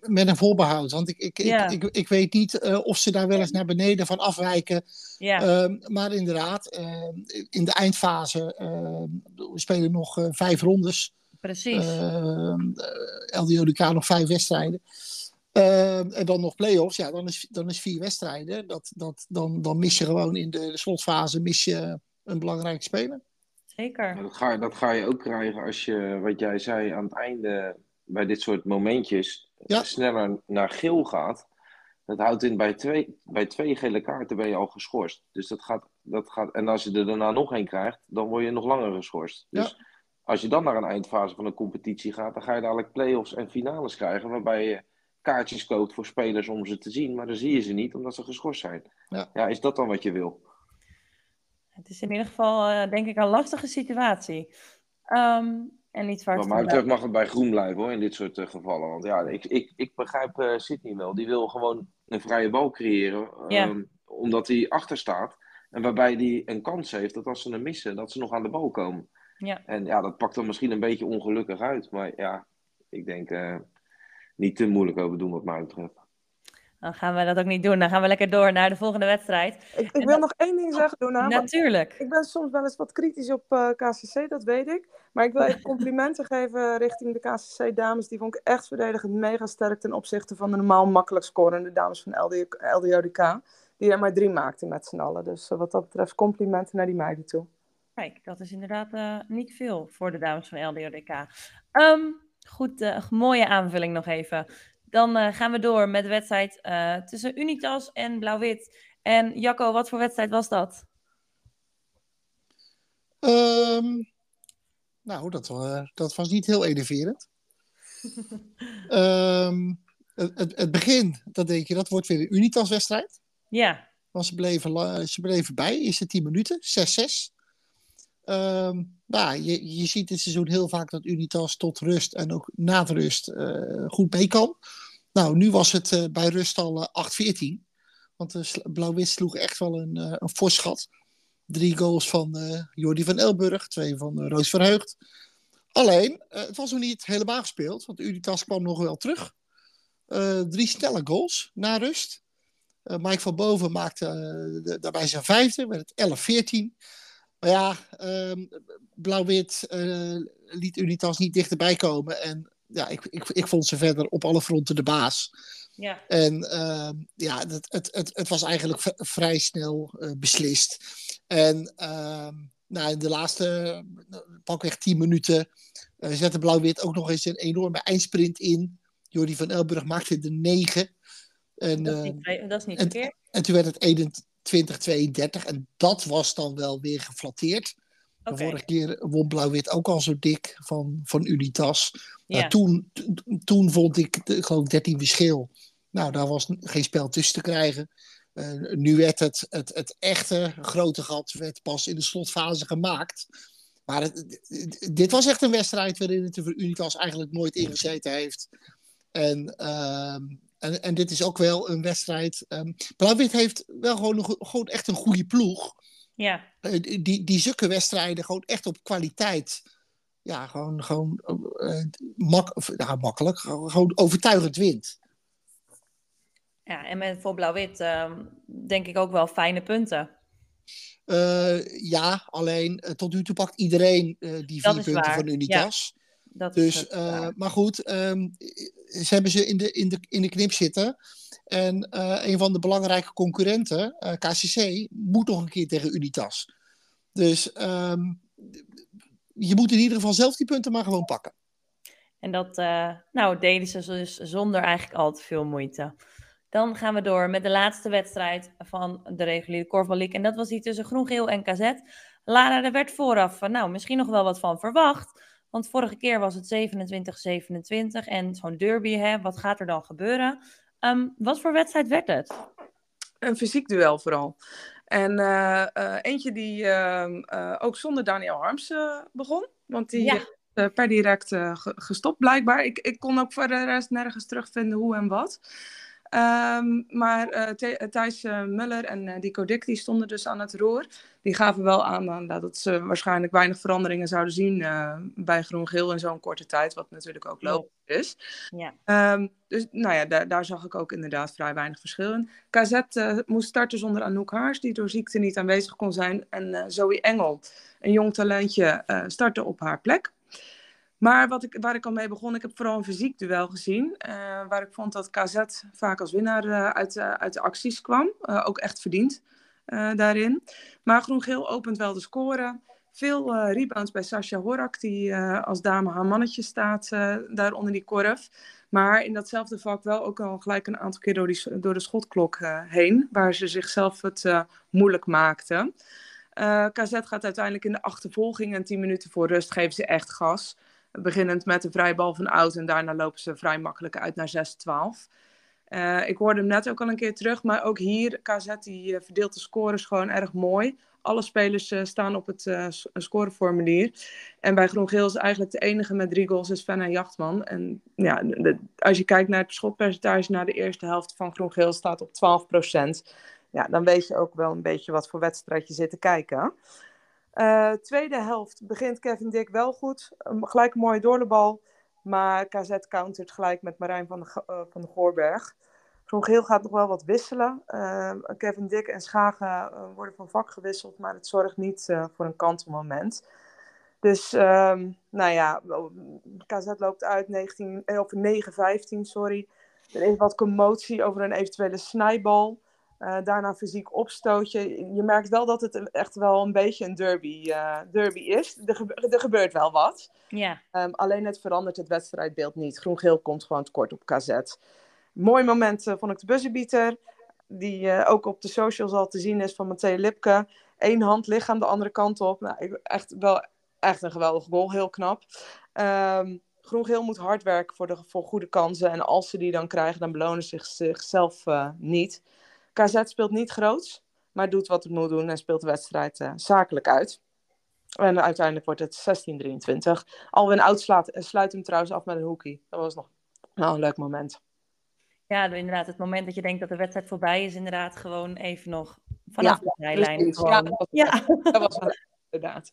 met een voorbehoud. Want ik, ik, ik, ik, ik, weet niet uh, of ze daar wel eens naar beneden van afwijken. Ja. Um, maar inderdaad, uh, in de eindfase, uh, we spelen nog uh, vijf rondes. Precies. LDODK nog vijf wedstrijden. Uh, en dan nog play-offs, ja, dan is, dan is vier wedstrijden. Dat, dat, dan, dan mis je gewoon in de, slotfase mis je een belangrijke speler. Zeker. dat, ga, dat ga je ook krijgen als je, wat jij zei, aan het einde bij dit soort momentjes sneller naar geel gaat. Dat houdt in, bij twee, bij twee gele kaarten ben je al geschorst. Dus dat gaat, dat gaat, en als je er daarna nog één krijgt, dan word je nog langer geschorst. Dus als je dan naar een eindfase van een competitie gaat, dan ga je dadelijk play-offs en finales krijgen, waarbij je kaartjes koopt voor spelers om ze te zien, maar dan zie je ze niet omdat ze geschorst zijn. Ja, ja is dat dan wat je wil? Het is in ieder geval, uh, denk ik, een lastige situatie. Um, en iets waar maar terug mag het bij groen blijven hoor, in dit soort uh, gevallen. Want ja, ik, ik, ik begrijp uh, Sydney wel. Die wil gewoon een vrije bal creëren, ja. um, omdat hij achter staat. En waarbij hij een kans heeft dat als ze hem missen, dat ze nog aan de bal komen. Ja. En ja, dat pakt dan misschien een beetje ongelukkig uit. Maar ja, ik denk, niet te moeilijk over doen wat mij betreft. Dan gaan we dat ook niet doen. Dan gaan we lekker door naar de volgende wedstrijd. Ik, ik wil nog één ding zeggen, Dona. Natuurlijk. Ik ben soms wel eens wat kritisch op uh, eh, KCC, dat weet ik. Maar ik wil even complimenten geven richting de KCC-dames. Die vond ik echt verdedigend mega sterk ten opzichte van de normaal makkelijk scorende dames van LD, LDODK. die er maar drie maakten met z'n allen. Dus wat dat betreft complimenten naar die meiden toe. Kijk, dat is inderdaad niet veel voor de dames van LDRDK. Um, ehm, goed, mooie aanvulling nog even. Dan gaan we door met de wedstrijd tussen Unitas en Blauw-Wit. En Jacco, wat voor wedstrijd was dat? Um, nou, dat, uh, dat was niet heel enerverend. um, het, het, begin, dat denk je, dat wordt weer een Unitas-wedstrijd. Ja. Want ze bleven, ze bleven bij, is het 10 minuten, 6-6. Um, nou, je, je ziet dit seizoen heel vaak dat Unitas tot rust en ook na de rust uh, goed mee kan. Nou, nu was het uh, bij rust al 8-14. Want de Blauw-Wit sloeg echt wel een, een fors. Drie goals van Jordi van Elburg, twee van Roos Verheugd. Alleen, het was nog niet helemaal gespeeld, want Unitas kwam nog wel terug. drie snelle goals na rust. Mike van Boven maakte daarbij zijn vijfde, met het 11-14. Maar ja, ehm, Blauw-Wit liet Unitas niet dichterbij komen. En ja, ik, ik, ik vond ze verder op alle fronten de baas. Ja. En uh, ja, het, het, het, het, was eigenlijk vrij snel uh, beslist. En uh, nou, in de laatste pakweg 10 minuten uh, zette Blauw-Wit ook nog eens een enorme eindsprint in. Jordi van Elburg maakte de 9. En, dat is niet, dat is niet en, en, toen werd het 21-32 en dat was dan wel weer geflatteerd. Okay. De vorige keer won Blauw-Wit ook al zo dik van, van Unitas. Ja. toen, toen vond ik, geloof 13 verschil. Nou, daar was geen spel tussen te krijgen. Uh, nu werd het, het, het echte grote gat werd pas in de slotfase gemaakt. Maar het, dit was echt een wedstrijd waarin het voor Unitas eigenlijk nooit ingezeten heeft. En, uh, en, en dit is ook wel een wedstrijd. Um, Blauw-Wit heeft wel gewoon, gewoon echt een goede ploeg. Ja. Uh, die, die zulke wedstrijden gewoon echt op kwaliteit. Ja, gewoon, gewoon uh, mak nou, makkelijk. Gewoon overtuigend wint. Ja, en met voor Blauw-Wit uh, denk ik ook wel fijne punten. Uh, ja, alleen uh, tot nu toe pakt iedereen die vier punten waar. van Unitas. Ja, dat dus, is maar goed, um, ze hebben ze in de, in de, in de knip zitten. En een van de belangrijke concurrenten, KCC, moet nog een keer tegen Unitas. Dus um, je moet in ieder geval zelf die punten maar gewoon pakken. En dat nou, deden ze dus zonder eigenlijk al te veel moeite. Dan gaan we door met de laatste wedstrijd van de reguliere Korfbal League. En dat was die tussen Groen-Geel en KZ. Lara, er werd vooraf nou, misschien nog wel wat van verwacht. Want vorige keer was het 27-27 en zo'n derby, hè, wat gaat er dan gebeuren? Um, wat voor wedstrijd werd het? Een fysiek duel vooral. En uh, uh, eentje die uh, ook zonder Daniel Harms begon. Want die ja. per direct gestopt blijkbaar. Ik, ik kon ook voor de rest nergens terugvinden hoe en wat. Um, maar uh, Thijs uh, Muller en uh, Dico Dick die stonden dus aan het roer. Die gaven wel aan dat ze waarschijnlijk weinig veranderingen zouden zien bij groen-geel in zo'n korte tijd. Wat natuurlijk ook logisch is. Ja. Um, dus nou ja, daar, daar, zag ik ook inderdaad vrij weinig verschil in. KZ moest starten zonder Anouk Haars, die door ziekte niet aanwezig kon zijn. En Zoe Engel, een jong talentje, startte op haar plek. Maar wat ik, waar ik al mee begon, ik heb vooral een fysiek duel gezien. Uh, waar ik vond dat KZ vaak als winnaar uh, uit, uh, uit de acties kwam. ook echt verdiend daarin. Maar Groen-Geel opent wel de score. Veel rebounds bij Sascha Horak, die als dame haar mannetje staat daar onder die korf. Maar in datzelfde vak wel ook al gelijk een aantal keer door, door de schotklok heen. Waar ze zichzelf het moeilijk maakte. KZ gaat uiteindelijk in de achtervolging en 10 minuten voor rust geven ze echt gas. Beginnend met de vrijbal van Oud en daarna lopen ze vrij makkelijk uit naar 6-12. Uh, ik hoorde hem net ook al een keer terug, maar ook hier, KZ die uh, verdeelt de scores gewoon erg mooi. Alle spelers uh, staan op het scoreformulier. En bij Groen-Geel is eigenlijk de enige met drie goals is Fenna Jachtman. En ja, als je kijkt naar het schotpercentage na de eerste helft van Groen-Geel staat op 12%. Ja, dan weet je ook wel een beetje wat voor wedstrijd je zit te kijken. Uh, tweede helft begint Kevin Dick wel goed. Um, gelijk een mooie doorlebal. Maar KZ countert gelijk met Marijn van de, uh, van de Goorberg. Groen-Geel gaat nog wel wat wisselen. Uh, Kevin Dick en Schagen worden van vak gewisseld. Maar het zorgt niet voor een kantelmoment. Dus, um, nou ja, KZ loopt uit 19, of 9-15, sorry. Er is wat commotie over een eventuele snijbal. Daarna fysiek opstootje. Je merkt wel dat het echt wel een beetje een derby, derby is. Er, er, gebeurt wel wat. Ja. Um, alleen het verandert het wedstrijdbeeld niet. Groen-geel komt gewoon tekort op KZ. Mooi moment vond ik de buzzerbeater. Die ook op de socials al te zien is van Matthee Lipke. Eén hand lichaam de andere kant op. Nou, echt wel echt een geweldig goal. Heel knap. Um, Groen-geel moet hard werken voor, de, voor goede kansen. En als ze die dan krijgen, dan belonen ze zichzelf niet. KZ speelt niet groots, maar doet wat het moet doen en speelt de wedstrijd uh, zakelijk uit. En uiteindelijk wordt het 16-23. Alwin Oud slaat, sluit hem trouwens af met een hoekie. Dat was nog nou, een leuk moment. Ja, inderdaad. Het moment dat je denkt dat de wedstrijd voorbij is, inderdaad gewoon even nog vanaf de zijlijn. Ja, dat was, ja. dat was inderdaad.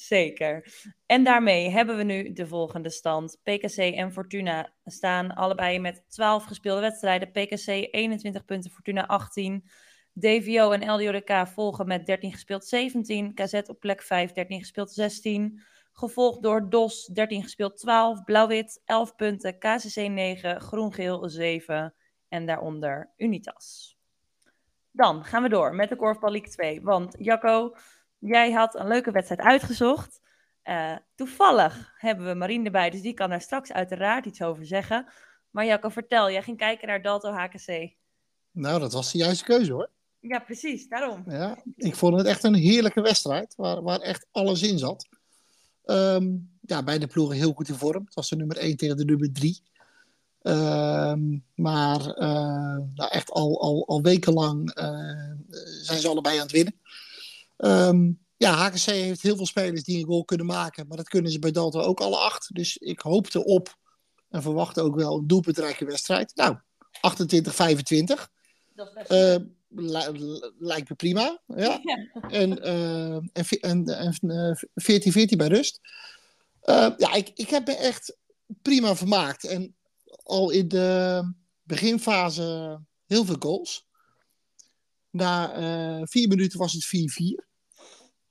Zeker. En daarmee hebben we nu de volgende stand. PKC en Fortuna staan allebei met 12 gespeelde wedstrijden. PKC 21 punten, Fortuna 18. DVO en LDODK volgen met 13 gespeeld 17. KZ op plek 5, 13 gespeeld 16. Gevolgd door DOS 13 gespeeld 12. Blauw-wit 11 punten. KCC 9. Groen-geel 7. En daaronder Unitas. Dan gaan we door met de Korfbal League 2. Want Jacco, Jij had een leuke wedstrijd uitgezocht. Uh, toevallig hebben we Marien erbij, dus die kan daar straks uiteraard iets over zeggen. Maar Jacco, vertel, jij ging kijken naar Dalto HKC. Nou, dat was de juiste keuze hoor. Ja, precies, daarom. Ja, ik vond het echt een heerlijke wedstrijd, waar, waar echt alles in zat. Um, ja, beide ploegen heel goed in vorm. Het was de nummer 1 tegen de nummer 3. Um, ehm, maar uh, nou echt al, al, al wekenlang uh, zijn ze allebei aan het winnen. Um, ja, HKC heeft heel veel spelers die een goal kunnen maken. Maar dat kunnen ze bij Dalton ook alle acht. Dus ik hoopte op en verwachtte ook wel een doelpuntrijke wedstrijd. Nou, 28-25. Dat is best uh, lijkt me prima. Ja. En, uh, en, en 14-14 bij rust. Uh, ja, ik, ik heb me echt prima vermaakt. En al in de beginfase heel veel goals. Na vier minuten was het 4-4.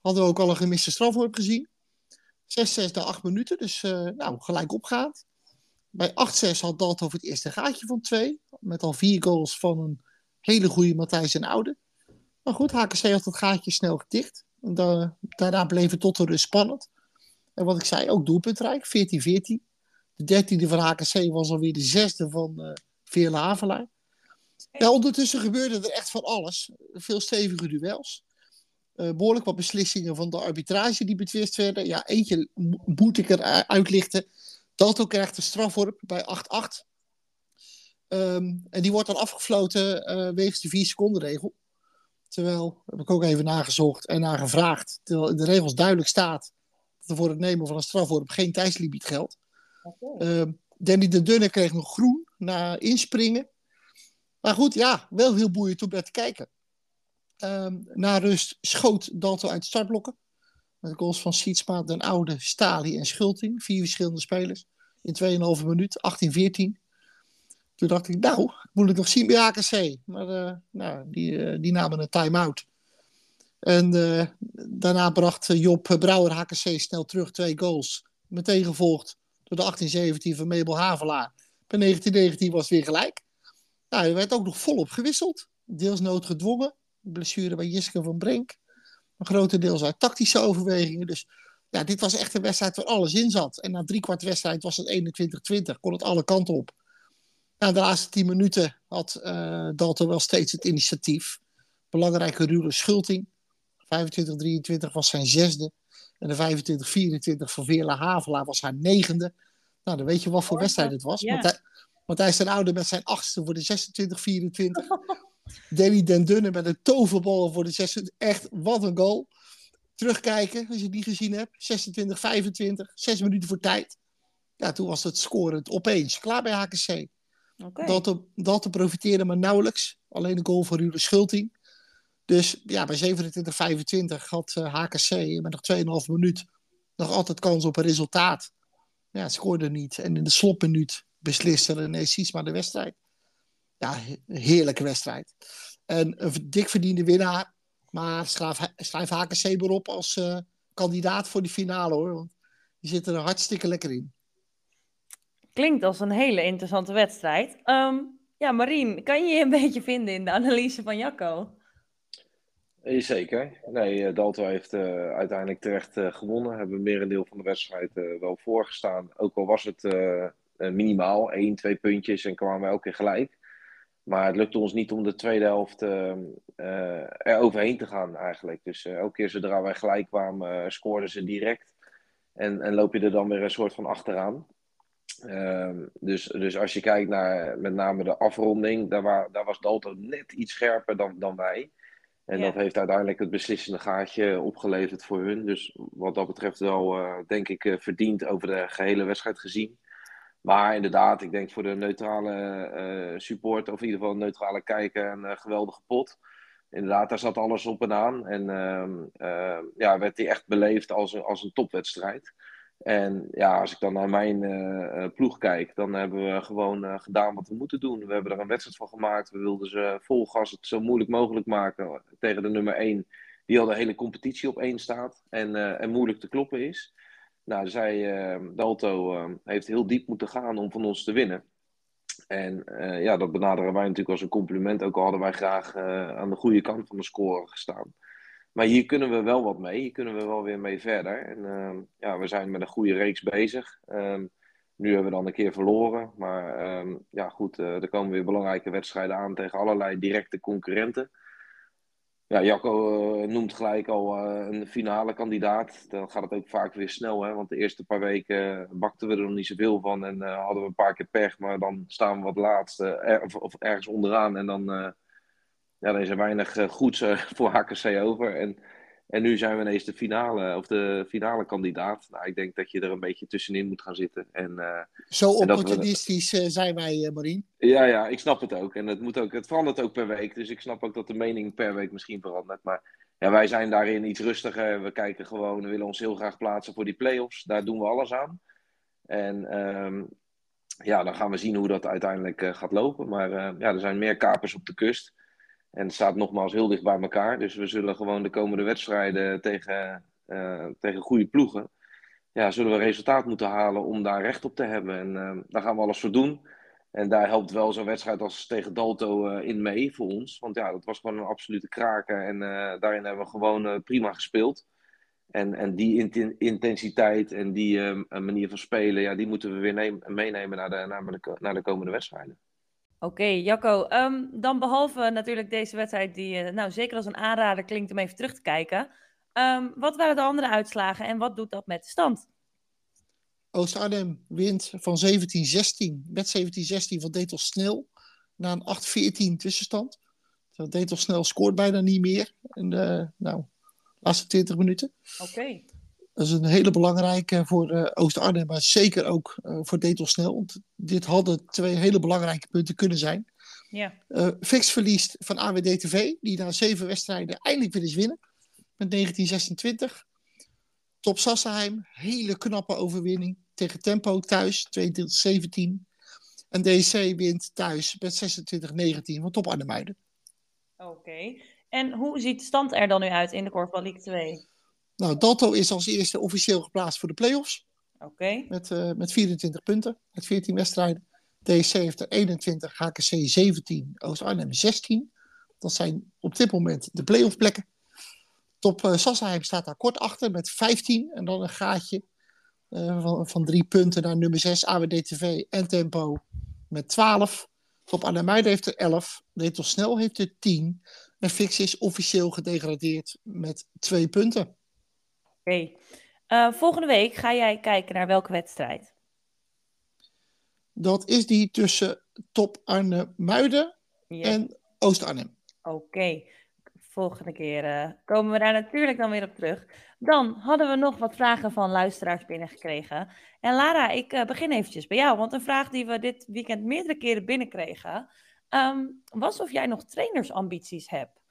Hadden we ook al een gemiste strafworp gezien. 6-6 na 8 minuten, dus uh, nou, gelijk opgaand. Bij 8-6 had Dalton het eerste gaatje van 2. Met al vier goals van een hele goede Matthijs en Oude. Maar goed, HKC had het gaatje snel gedicht. En da daarna bleef het tot de rust spannend. En wat ik zei, ook doelpuntrijk, 14-14. De dertiende van HKC was alweer de zesde van uh, Veerle Havelaar. Ja, ondertussen gebeurde er echt van alles. Veel stevige duels. Uh, behoorlijk wat beslissingen van de arbitrage die betwist werden. Ja, eentje moet ik er uitlichten. Dalto krijgt een strafworp bij 8-8. Um, ehm, en die wordt dan afgefloten uh, wegens de 4 seconden regel. Terwijl, heb ik ook even nagezocht en nagevraagd, terwijl in de regels duidelijk staat dat er voor het nemen van een strafworp geen tijdslimiet geldt. Okay. Uh, Danny de Dunne kreeg nog groen na inspringen. Maar goed, ja, wel heel boeiend om naar te kijken. Um, na rust schoot Dalto uit startblokken. Met goals van Sietsma, Den Oude, Stali en Schulting. Vier verschillende spelers. In 2,5 minuut, 18-14. Toen dacht ik, nou, moet ik nog zien bij AKC. Maar uh, nou, die, uh, die namen een time-out. En uh, daarna bracht Job Brouwer HKC snel terug twee goals. Meteen gevolgd door de 18-17 van Mabel Havelaar. Bij 19-19 was het weer gelijk. Nou, er werd ook nog volop gewisseld. Deels noodgedwongen blessure bij Jiske van Brink. Een grotendeels uit tactische overwegingen. Dus ja, dit was echt een wedstrijd waar alles in zat. En na drie kwart wedstrijd was het 21-20. Kon het alle kanten op. Na de laatste tien minuten had uh, Dalton wel steeds het initiatief. Belangrijke Ruhle Schulting. 25-23 was zijn zesde. En de 25-24 van Veerla Havelaar was haar negende. Nou, dan weet je wat voor wedstrijd het was. Ja. Matthijs zijn oude met zijn achtste voor de 26-24. Danny Den Dunne met een toverbal voor de 6. Echt, wat een goal. Terugkijken, als je die gezien hebt. 26, 25, 6 minuten voor tijd. Ja, toen was het scorend opeens. Klaar bij HKC. Okay. Dat, dat te profiteren, maar nauwelijks. Alleen de goal van Rude Schulting. Dus ja, bij 27, 25 had uh, eh, HKC met nog 2,5 minuut nog altijd kans op een resultaat. Ja, scoorde niet. En in de slotminuut besliste René maar de wedstrijd ja, heerlijke wedstrijd. En een dik verdiende winnaar. Maar schrijf, schrijf HKC erop als uh, kandidaat voor die finale hoor. Want die zitten er hartstikke lekker in. Klinkt als een hele interessante wedstrijd. Um, Ja, Marien, kan je je een beetje vinden in de analyse van Jacco? Zeker. Nee, Dalto heeft uh, uiteindelijk terecht uh, gewonnen. Hebben merendeel van de wedstrijd uh, wel voorgestaan. Ook al was het minimaal, één, twee puntjes en kwamen we elke keer gelijk. Maar het lukte ons niet om de tweede helft er overheen te gaan eigenlijk. Dus elke keer zodra wij gelijk kwamen, scoorden ze direct. En, en loop je er dan weer een soort van achteraan. Ehm, dus, dus als je kijkt naar met name de afronding, daar, waar, daar was Dalto net iets scherper dan, dan wij. En dat heeft uiteindelijk het beslissende gaatje opgeleverd voor hun. Dus wat dat betreft wel, uh, denk ik, uh, verdiend over de gehele wedstrijd gezien. Maar inderdaad, ik denk voor de neutrale uh, support, of in ieder geval een neutrale kijker, een geweldige pot. Inderdaad, daar zat alles op en aan. En ehm, ja, werd die echt beleefd als een, als een topwedstrijd. En ja, als ik dan naar mijn uh, ploeg kijk, dan hebben we gewoon gedaan wat we moeten doen. We hebben er een wedstrijd van gemaakt. We wilden ze vol gas het zo moeilijk mogelijk maken tegen de nummer 1, die al de hele competitie op één staat en, en moeilijk te kloppen is. Nou, zij, Dalto heeft heel diep moeten gaan om van ons te winnen. En ja, dat benaderen wij natuurlijk als een compliment. Ook al hadden wij graag aan de goede kant van de score gestaan. Maar hier kunnen we wel wat mee. Hier kunnen we wel weer mee verder. En uh, ja, we zijn met een goede reeks bezig. Nu hebben we dan een keer verloren. Maar ja, goed, uh, er komen weer belangrijke wedstrijden aan tegen allerlei directe concurrenten. Ja, Jacco uh, noemt gelijk al een finale kandidaat. Dan gaat het ook vaak weer snel, hè? want de eerste paar weken bakten we er nog niet zoveel van en hadden we een paar keer pech, maar dan staan we wat laatste of, of, ergens onderaan en dan ja, er is er weinig goeds voor HKC over. En, en nu zijn we ineens de finale, of de finale kandidaat. Nou, ik denk dat je er een beetje tussenin moet gaan zitten. En, uh, Zo opportunistisch we... zijn wij, Marien. Ja, ja, ik snap het ook. En het, moet ook, het verandert ook per week. Dus ik snap ook dat de mening per week misschien verandert. Maar ja, wij zijn daarin iets rustiger. We kijken gewoon, we willen ons heel graag plaatsen voor die play-offs. Daar doen we alles aan. En um, ja, dan gaan we zien hoe dat uiteindelijk gaat lopen. Maar ja, er zijn meer kapers op de kust. En het staat nogmaals heel dicht bij elkaar. Dus we zullen gewoon de komende wedstrijden tegen, uh, tegen goede ploegen. Ja, zullen we resultaat moeten halen om daar recht op te hebben. En uh, daar gaan we alles voor doen. En daar helpt wel zo'n wedstrijd als tegen Dalto uh, in mee voor ons. Want ja, dat was gewoon een absolute kraker. En daarin hebben we gewoon prima gespeeld. En, en die intensiteit en die manier van spelen, ja, die moeten we weer meenemen naar, de, naar de komende wedstrijden. Oké, Jacco. Ehm, dan behalve natuurlijk deze wedstrijd die uh, nou, zeker als een aanrader klinkt om even terug te kijken. Um, wat waren de andere uitslagen en wat doet dat met de stand? Oost-Arnhem wint van 17-16 met 17-16 van Detel Snel na een 8-14 tussenstand. Detel Snel scoort bijna niet meer in de nou, laatste 20 minuten. Oké. Dat is een hele belangrijke voor uh, Oost-Arnhem, maar zeker ook uh, voor Snel. Want dit hadden twee hele belangrijke punten kunnen zijn. Ja. Uh, Fix verliest van AWD-TV, die na zeven wedstrijden eindelijk weer eens winnen. Met 1926. Top Sassenheim, hele knappe overwinning tegen Tempo thuis, 22-17. En DC wint thuis met 26-19 van Top Arnhem Oké. En hoe ziet de stand er dan nu uit in de Korfbal League 2? Nou, Dalto is als eerste officieel geplaatst voor de play-offs. Oké. Met, uh, met 24 punten, met 14 wedstrijden. DSC heeft er 21, HKC 17, Oost-Arnhem 16. Dat zijn op dit moment de play-off plekken. Top uh, Sassenheim staat daar kort achter met 15. En dan een gaatje uh, van, van drie punten naar nummer 6, AWD-TV en Tempo met 12. Top Arnhem heeft er 11. Retel Snel heeft er 10. En Fix is officieel gedegradeerd met twee punten. Oké. Uh, volgende week ga jij kijken naar welke wedstrijd? Dat is die tussen Top Arnhem-Muiden en Oost-Arnhem. Oké. Volgende keer uh, komen we daar natuurlijk dan weer op terug. Dan hadden we nog wat vragen van luisteraars binnengekregen. En Lara, ik uh, begin eventjes bij jou. Want een vraag die we dit weekend meerdere keren binnenkregen... Um, was of jij nog trainersambities hebt.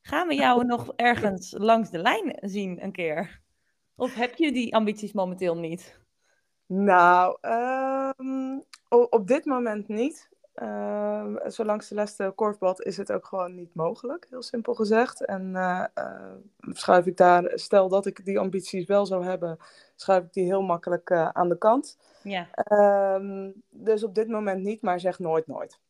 Gaan we jou nog ergens langs de lijn zien een keer? Of heb je die ambities momenteel niet? Nou, um, op dit moment niet. Uh, zolang Celeste korfbad is het ook gewoon niet mogelijk, heel simpel gezegd. En uh, uh, schuif ik daar, stel dat ik die ambities wel zou hebben, schuif ik die heel makkelijk eh, aan de kant. Ja. Um, dus op dit moment niet, maar zeg nooit nooit.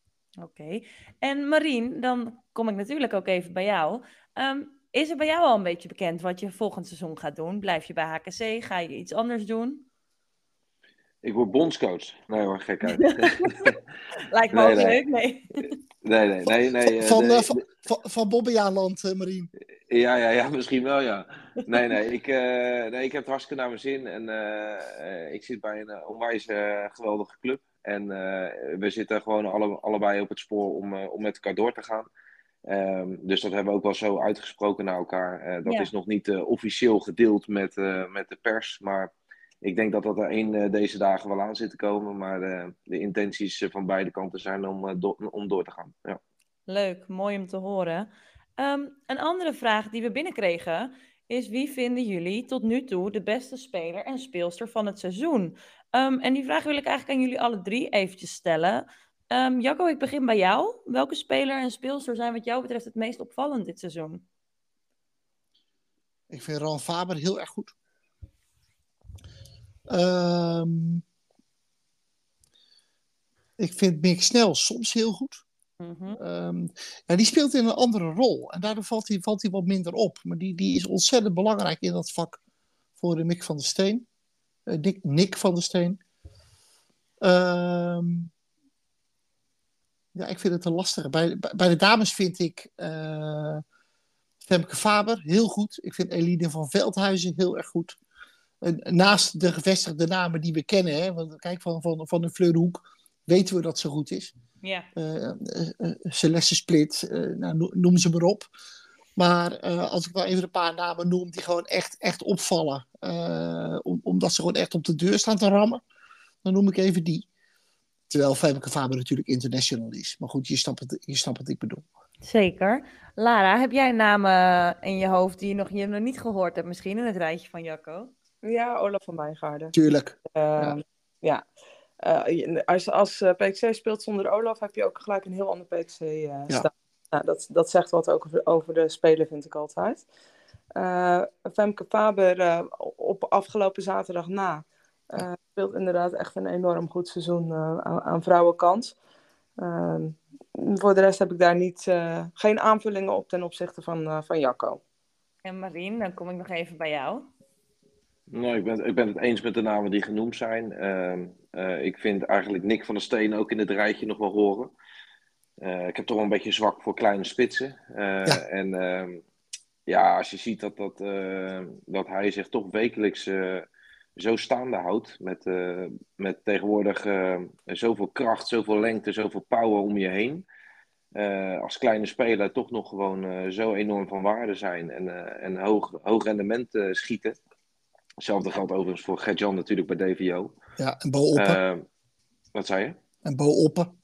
Oké. En Marien, dan kom ik natuurlijk ook even bij jou. Ehm, is er bij jou al een beetje bekend wat je volgend seizoen gaat doen? Blijf je bij HKC? Ga je iets anders doen? Ik word bondscoach. Nee hoor, gek uit. Lijkt me ook leuk, nee. Nee, nee, nee. nee van, van, van, van Bobbejaanland, uh, Marien. Ja, ja, ja, misschien wel, ja. Nee, nee, ik, uh, nee, ik heb het hartstikke naar mijn zin. En ik zit bij een onwijs geweldige club. En we zitten gewoon alle, allebei op het spoor om, om met elkaar door te gaan. Um, dus dat hebben we ook wel zo uitgesproken naar elkaar. dat is nog niet officieel gedeeld met, met de pers. Maar ik denk dat dat er één deze dagen wel aan zit te komen. Maar de intenties van beide kanten zijn om, do om door te gaan. Ja. Leuk, mooi om te horen. Um, een andere vraag die we binnenkregen is: wie vinden jullie tot nu toe de beste speler en speelster van het seizoen? Um, en die vraag wil ik eigenlijk aan jullie alle drie eventjes stellen. Um, Jacco, ik begin bij jou. Welke speler en speelster zijn wat jou betreft het meest opvallend dit seizoen? Ik vind Ron Faber heel erg goed. Um, ik vind Mick Snel soms heel goed. Mm -hmm. um, ja, die speelt in een andere rol. En daardoor valt hij, valt hij wat minder op. Maar die, die is ontzettend belangrijk in dat vak voor de Mick van der Steen. Uh, Nick, Nick van der Steen. Um, ja, ik vind het een lastige. Bij, bij de dames vind ik uh, Femke Faber heel goed. Ik vind Eline van Veldhuizen heel erg goed naast de gevestigde namen die we kennen, hè, want kijk, van, van, van de Fleurhoek weten we dat ze goed is. Ja. Uh, uh, Celeste Split, nou, noem ze maar op. Maar als ik wel even een paar namen noem die gewoon echt, echt opvallen, om, omdat ze gewoon echt op de deur staan te rammen, dan noem ik even die. Terwijl Femke Faber natuurlijk international is. Maar goed, je snapt, het, je snapt wat ik bedoel. Zeker. Lara, heb jij namen in je hoofd die je nog, je nog niet gehoord hebt misschien in het rijtje van Jacco? Ja, Olaf van Wijngaarden. Tuurlijk. Uh, ja. ja. Uh, als als eh, PXC speelt zonder Olaf, heb je ook gelijk een heel ander PXC uh, ja. staan. Nou, dat, dat zegt wat ook over, over de speler, vind ik altijd. Femke Faber op afgelopen zaterdag na speelt inderdaad echt een enorm goed seizoen aan, aan vrouwenkant. Ehm, voor de rest heb ik daar niet, geen aanvullingen op ten opzichte van, van Jacco. En Marien, dan kom ik nog even bij jou. Nou, ik ben, ik ben het eens met de namen die genoemd zijn. Uh, uh, ik vind eigenlijk Nick van der Steen ook in het rijtje nog wel horen. Uh, ik heb toch wel een beetje zwak voor kleine spitsen. Eh, ja. En ehm, ja, als je ziet dat, dat, dat hij zich toch wekelijks zo staande houdt. Met, met tegenwoordig zoveel kracht, zoveel lengte, zoveel power om je heen. als kleine speler toch nog gewoon zo enorm van waarde zijn en, en hoog, hoog rendement schieten. Hetzelfde geldt overigens voor Gert-Jan natuurlijk bij DVO. Ja, en Bo Oppen. Uh, wat zei je? En Bo Oppen.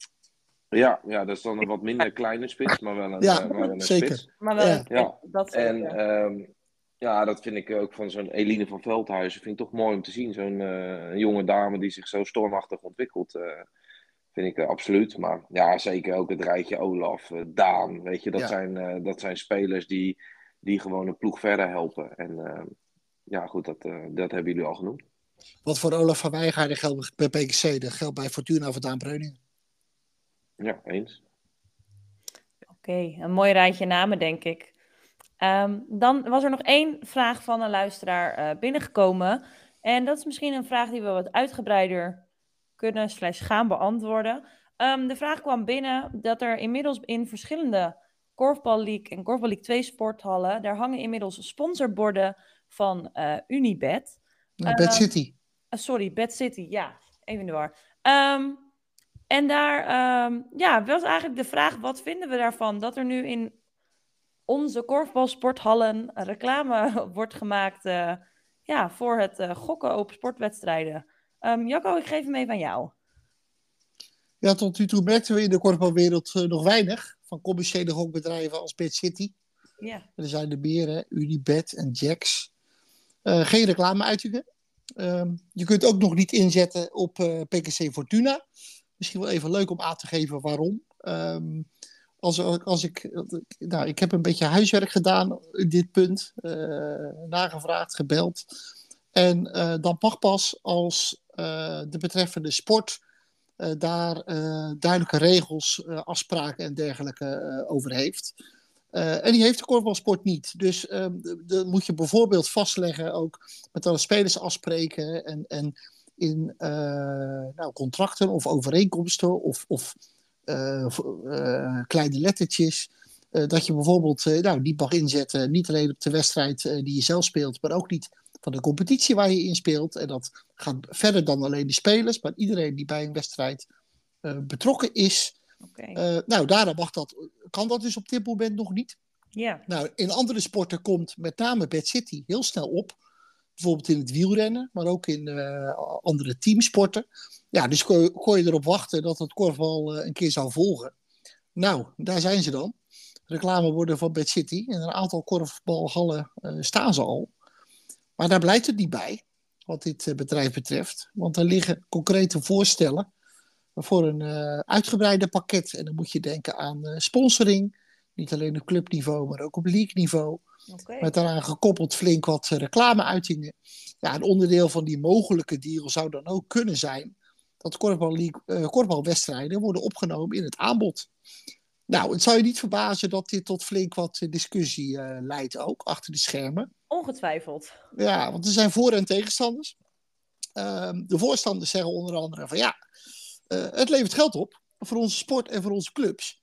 Ja, ja, dat is dan een wat minder kleine spits, maar wel een, ja, uh, maar wel een zeker. spits. Maar wel ja. ja. Dat en um, ja, dat vind ik ook van zo'n Eline van Veldhuizen. Vind ik toch mooi om te zien. Zo'n uh, jonge dame die zich zo stormachtig ontwikkelt. Uh, vind ik absoluut. Maar ja, zeker ook het rijtje Olaf, Daan. Weet je, dat, ja. zijn, dat zijn spelers die, die gewoon een ploeg verder helpen. En ehm, ja, goed, dat, uh, dat hebben jullie al genoemd. Wat voor Olaf van Wijngaarden geldt bij PKC, dat geldt bij Fortuna van Daan Breuning. Ja, eens. Oké, okay, een mooi rijtje namen, denk ik. Um, dan was er nog één vraag van een luisteraar uh, binnengekomen. En dat is misschien een vraag die we wat uitgebreider kunnen slash gaan beantwoorden. Um, de vraag kwam binnen dat er inmiddels in verschillende Korfbal League en Korfbal League 2 sporthallen, daar hangen inmiddels sponsorborden van uh, Unibet. Nou, Bad City. Uh, sorry, Bad City, ja, even de war. Um, en daar um, ja, was eigenlijk de vraag, wat vinden we daarvan dat er nu in onze korfbalsporthallen reclame wordt gemaakt uh, ja, voor het uh, gokken op sportwedstrijden. Um, Jacco, ik geef hem even aan jou. Ja, tot nu toe merkten we in de korfbalwereld nog weinig van commerciële gokbedrijven als Bad City. Ja. Er zijn de beren, Unibet en Jacks. Uh, geen reclameuitingen. Uh, je kunt ook nog niet inzetten op eh, PKC Fortuna. Misschien wel even leuk om aan te geven waarom. Um, als, als ik, nou, ik heb een beetje huiswerk gedaan in dit punt. Uh, nagevraagd, gebeld. En dan mag pas als de betreffende sport daar duidelijke regels, afspraken en dergelijke over heeft. en die heeft de korfbalsport niet. Dus dan moet je bijvoorbeeld vastleggen, ook met alle spelers afspreken en, en in nou, contracten of overeenkomsten of, of kleine lettertjes. dat je bijvoorbeeld nou, die mag inzetten, niet alleen op de wedstrijd die je zelf speelt, maar ook niet van de competitie waar je in speelt. En dat gaat verder dan alleen de spelers, maar iedereen die bij een wedstrijd betrokken is. Okay. Uh, eh, nou, daarom mag dat, kan dat dus op dit moment nog niet. Ja. Nou, in andere sporten komt met name Bad City heel snel op. Bijvoorbeeld in het wielrennen, maar ook in uh, andere teamsporten. Ja, dus kon, je erop wachten dat het korfbal een keer zou volgen. Nou, daar zijn ze dan. Reclameborden van Bad City. En een aantal korfbalhallen staan ze al. Maar daar blijft het niet bij, wat dit eh, bedrijf betreft. Want er liggen concrete voorstellen voor een uh, uitgebreide pakket. En dan moet je denken aan sponsoring. Niet alleen op clubniveau, maar ook op league-niveau. Okay. Met daaraan gekoppeld flink wat reclameuitingen. Ja, een onderdeel van die mogelijke deal zou dan ook kunnen zijn dat korfbalwedstrijden worden opgenomen in het aanbod. Nou, het zou je niet verbazen dat dit tot flink wat discussie leidt ook, achter de schermen. Ongetwijfeld. Ja, want er zijn voor- en tegenstanders. Ehm, de voorstanders zeggen onder andere van ja, het levert geld op voor onze sport en voor onze clubs.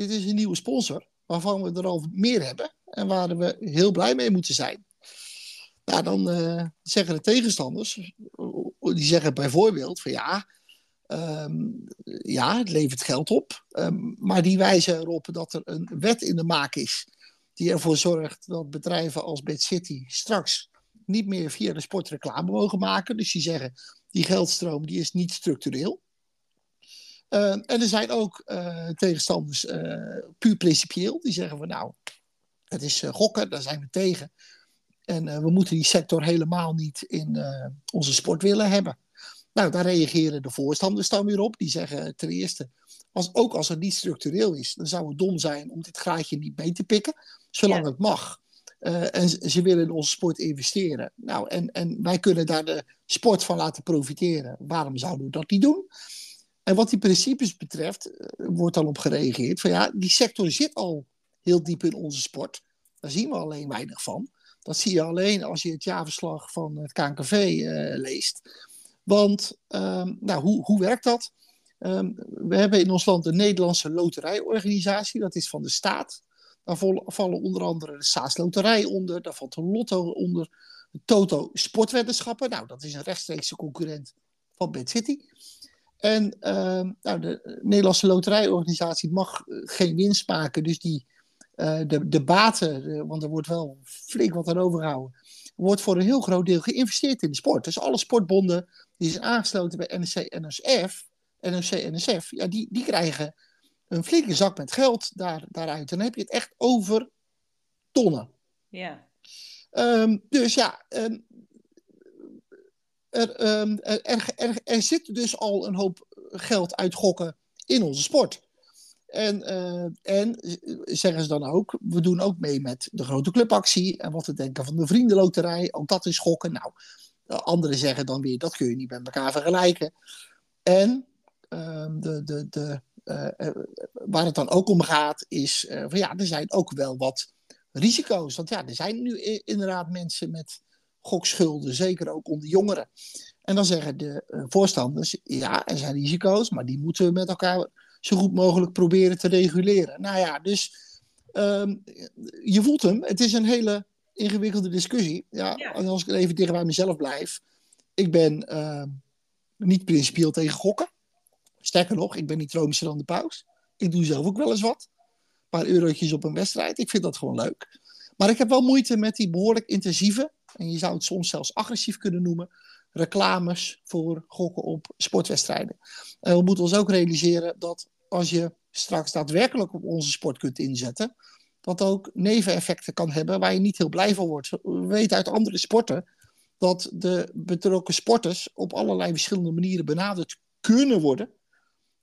Dit is een nieuwe sponsor waarvan we er al meer hebben en waar we heel blij mee moeten zijn. Dan uh, zeggen de tegenstanders, die zeggen bijvoorbeeld van ja, um, ja, het levert geld op, um, maar die wijzen erop dat er een wet in de maak is die ervoor zorgt dat bedrijven als Bad City straks niet meer via de sport reclame mogen maken. Dus die zeggen, die geldstroom die is niet structureel. Uh, en er zijn ook uh, tegenstanders uh, puur principieel. Die zeggen van nou, het is gokken, daar zijn we tegen. En we moeten die sector helemaal niet in onze sport willen hebben. Nou, daar reageren de voorstanders dan weer op. Die zeggen ten eerste, als, ook als het niet structureel is, dan zou het dom zijn om dit graadje niet mee te pikken zolang het mag. Uh, en ze willen in onze sport investeren. Nou, en, en wij kunnen daar de sport van laten profiteren. Waarom zouden we dat niet doen? En wat die principes betreft, uh, wordt dan op gereageerd van ja, die sector zit al heel diep in onze sport. Daar zien we alleen weinig van. Dat zie je alleen als je het jaarverslag van het KNKV eh, leest. Want, ehm, nou, hoe, hoe werkt dat? Um, we hebben in ons land de Nederlandse Loterijorganisatie, dat is van de staat. Daar vallen onder andere de Saasloterij onder, daar valt de Lotto onder, de Toto Sportweddenschappen. Nou, dat is een rechtstreekse concurrent van Bad City. En uh, nou, de Nederlandse Loterijorganisatie mag eh, geen winst maken, dus die, uh, de, de baten, want er wordt wel flink wat aan overgehouden, wordt voor een heel groot deel geïnvesteerd in de sport. Dus alle sportbonden die zijn aangesloten bij NSC, NSF, NOC, NSF, ja, die, die krijgen een flinke zak met geld daar, daaruit. Dan heb je het echt over tonnen. Ja. Um, dus ja, um, er, um, er, er, zit dus al een hoop geld uit gokken in onze sport. En, uh, en zeggen ze dan ook, we doen ook mee met de grote clubactie. En wat te denken van de vriendenloterij, ook dat is gokken. Nou, anderen zeggen dan weer, dat kun je niet met elkaar vergelijken. En de, de, de, uh, waar het dan ook om gaat, is van ja, er zijn ook wel wat risico's. Want ja, er zijn nu inderdaad mensen met gokschulden, zeker ook onder jongeren. En dan zeggen de voorstanders, ja, er zijn risico's, maar die moeten we met elkaar zo goed mogelijk proberen te reguleren. Nou ja, dus um, je voelt hem. Het is een hele ingewikkelde discussie. Ja, ja. En als ik even dicht bij mezelf blijf. Ik ben uh, niet principieel tegen gokken. Sterker nog, ik ben niet tronischer dan de paus. Ik doe zelf ook wel eens wat. Een paar eurotjes op een wedstrijd. Ik vind dat gewoon leuk. Maar ik heb wel moeite met die behoorlijk intensieve, en je zou het soms zelfs agressief kunnen noemen, reclames voor gokken op sportwedstrijden. En we moeten ons ook realiseren dat als je straks daadwerkelijk op onze sport kunt inzetten, dat ook neveneffecten kan hebben waar je niet heel blij van wordt. We weten uit andere sporten dat de betrokken sporters op allerlei verschillende manieren benaderd kunnen worden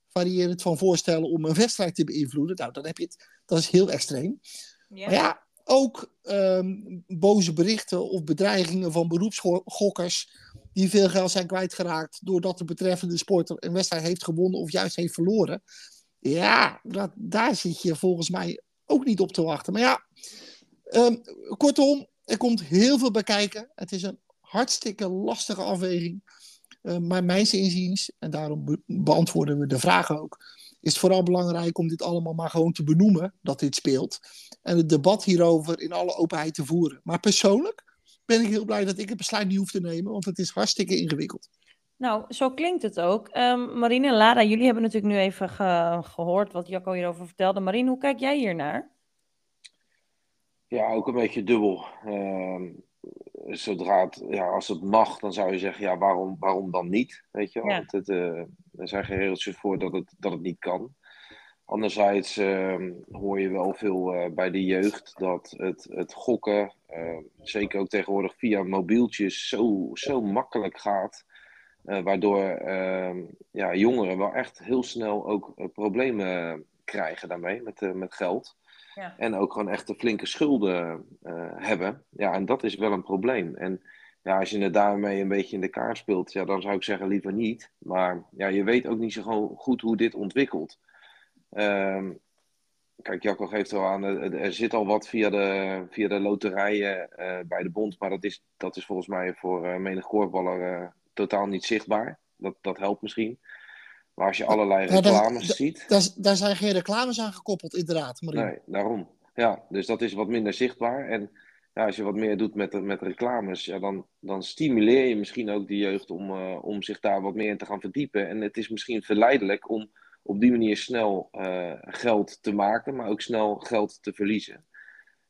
variërend van voorstellen om een wedstrijd te beïnvloeden. Nou, dan heb je het, dat is heel extreem. Ja. Maar ja, ook um, boze berichten of bedreigingen van beroepsgokkers, die veel geld zijn kwijtgeraakt doordat de betreffende sporter een wedstrijd heeft gewonnen of juist heeft verloren. Ja, dat, daar zit je volgens mij ook niet op te wachten. Maar ja, ehm, kortom, er komt heel veel bij kijken. Het is een hartstikke lastige afweging. Uh, maar mijns inziens, en daarom beantwoorden we de vraag ook, is het vooral belangrijk om dit allemaal maar gewoon te benoemen dat dit speelt. En het debat hierover in alle openheid te voeren. Maar persoonlijk ben ik heel blij dat ik het besluit niet hoef te nemen, want het is hartstikke ingewikkeld. Nou, zo klinkt het ook. Um, Marine en Lara, jullie hebben natuurlijk nu even gehoord wat Jacco hierover vertelde. Marine, hoe kijk jij hiernaar? Ja, ook een beetje dubbel. Uh, zodra het, ja, als het mag, dan zou je zeggen, ja, waarom, waarom dan niet? Weet je, want het, uh, er zijn geen regeltjes voor dat het, dat het niet kan. Anderzijds uh, hoor je wel veel uh, bij de jeugd dat het, het gokken, uh, zeker ook tegenwoordig via mobieltjes, zo, zo makkelijk gaat. Eh, waardoor ehm, ja, jongeren wel echt heel snel ook problemen krijgen daarmee met, met geld. En ook gewoon echt flinke schulden hebben. Ja, en dat is wel een probleem. En ja, als je het daarmee een beetje in de kaart speelt, ja, dan zou ik zeggen liever niet. Maar ja, je weet ook niet zo goed hoe dit ontwikkelt. Um, kijk, Jacco geeft wel aan, er zit al wat via de, via de loterijen uh, bij de bond, maar dat is, dat is volgens mij voor uh, menig korfballer totaal niet zichtbaar. Dat, dat helpt misschien. Maar als je allerlei reclames ja, ziet... Daar, daar zijn geen reclames aan gekoppeld, inderdaad, Marie. Nee, daarom. Ja, dus dat is wat minder zichtbaar. En ja, als je wat meer doet met, met reclames, ja, dan, dan stimuleer je misschien ook de jeugd om, om zich daar wat meer in te gaan verdiepen. En het is misschien verleidelijk om op die manier snel uh, geld te maken, maar ook snel geld te verliezen.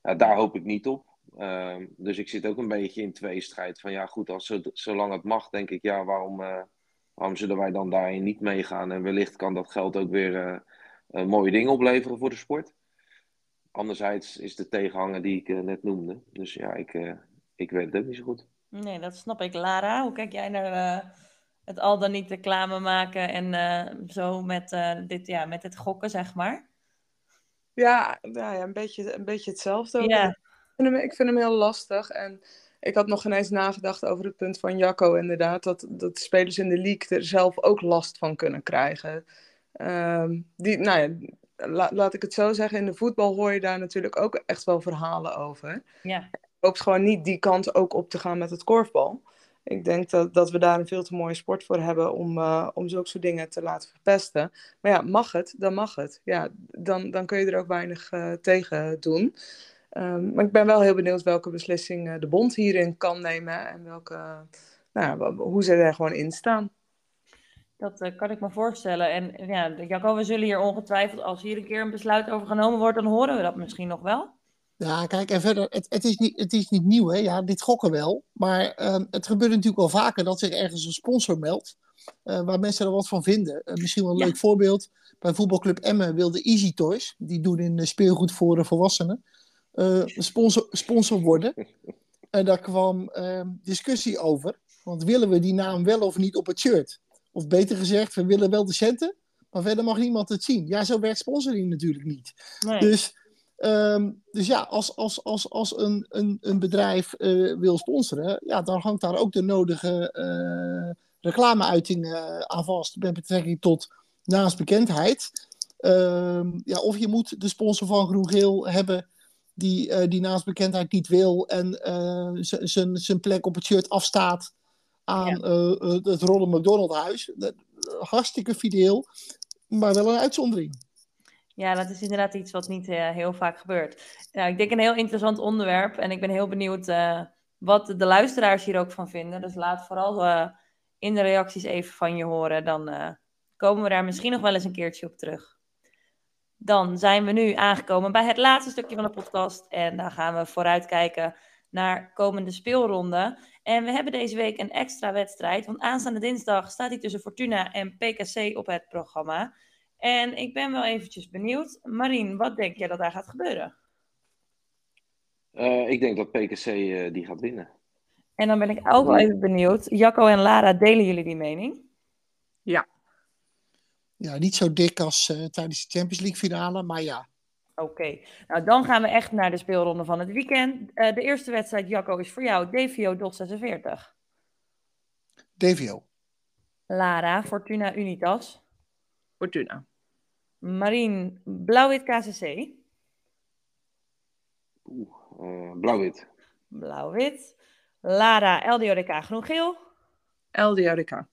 daar hoop ik niet op. Uh, dus ik zit ook een beetje in tweestrijd. Van ja, goed, als, zolang het mag, denk ik, ja, waarom, uh, waarom zullen wij dan daarin niet meegaan? En wellicht kan dat geld ook weer uh, mooie dingen opleveren voor de sport. Anderzijds is de tegenhanger die ik net noemde. Dus ja, ik, ik weet het ook niet zo goed. Nee, dat snap ik. Lara, hoe kijk jij naar het al dan niet reclame maken en uh, zo met, uh, dit, ja, met het gokken, zeg maar? Ja, ja, ja een, beetje, een beetje hetzelfde. Ja. Ik, vind hem, ik vind hem heel lastig. En ik had nog ineens nagedacht over het punt van Jacco, inderdaad. Dat, dat spelers in de league er zelf ook last van kunnen krijgen. Um, die, nou ja, la, laat ik het zo zeggen, in de voetbal hoor je daar natuurlijk ook echt wel verhalen over. Ja. Hoopt gewoon niet die kant ook op te gaan met het korfbal ik denk dat, dat we daar een veel te mooie sport voor hebben om, uh, om zulke soort dingen te laten verpesten. Maar ja, mag het, dan mag het. Ja, dan, dan kun je er ook weinig uh, tegen doen. Um, maar ik ben wel heel benieuwd welke beslissing de bond hierin kan nemen en welke, nou, hoe ze er gewoon in staan. Dat uh, kan ik me voorstellen. En ja, Jacco, we zullen hier ongetwijfeld, als hier een keer een besluit over genomen wordt, dan horen we dat misschien nog wel. Ja, kijk, en verder, het, het, is, niet, het is niet nieuw, hè? Ja, dit gokken wel. Maar um, het gebeurt natuurlijk wel vaker dat zich ergens een sponsor meldt. Uh, waar mensen er wat van vinden. Uh, misschien wel een leuk voorbeeld. Bij voetbalclub Emmen wilde Easy Toys, die doen in speelgoed voor volwassenen, uh, sponsor, sponsor worden. En daar kwam ehm, discussie over. Want willen we die naam wel of niet op het shirt? Of beter gezegd, we willen wel de centen, maar verder mag niemand het zien. Ja, zo werkt sponsoring natuurlijk niet. Nee. Dus Um, dus ja, als, als, als, als een, een, een bedrijf uh, wil sponsoren, ja, dan hangt daar ook de nodige uh, reclameuiting uh, aan vast met betrekking tot naamsbekendheid. Um, ja, of je moet de sponsor van Groen-Geel hebben die die naamsbekendheid niet wil en zijn plek op het shirt afstaat aan ja. het Ronald McDonald huis. Hartstikke fideel, maar wel een uitzondering. Ja, dat is inderdaad iets wat niet heel vaak gebeurt. Nou, ik denk een heel interessant onderwerp en ik ben heel benieuwd wat de luisteraars hier ook van vinden. Dus laat vooral in de reacties even van je horen. Dan komen we daar misschien nog wel eens een keertje op terug. Dan zijn we nu aangekomen bij het laatste stukje van de podcast en dan gaan we vooruitkijken naar komende speelronde. En we hebben deze week een extra wedstrijd, want aanstaande dinsdag staat hij tussen Fortuna en PKC op het programma. En ik ben wel eventjes benieuwd. Marien, wat denk jij dat daar gaat gebeuren? Uh, ik denk dat PKC uh, eh, die gaat winnen. En dan ben ik ook wel even benieuwd. Jacco en Lara, delen jullie die mening? Ja. Ja, niet zo dik als uh, tijdens de Champions League finale, maar ja. Oké, nou dan gaan we echt naar de speelronde van het weekend. de eerste wedstrijd, Jacco, is voor jou DVO DOS 46. DVO. Lara, Fortuna Unitas. Fortuna. Marien, Blauw-Wit KCC. Oeh, uh, Blauw-Wit. Blauw-Wit. Lara, LDODK Groen-Geel. LDODK.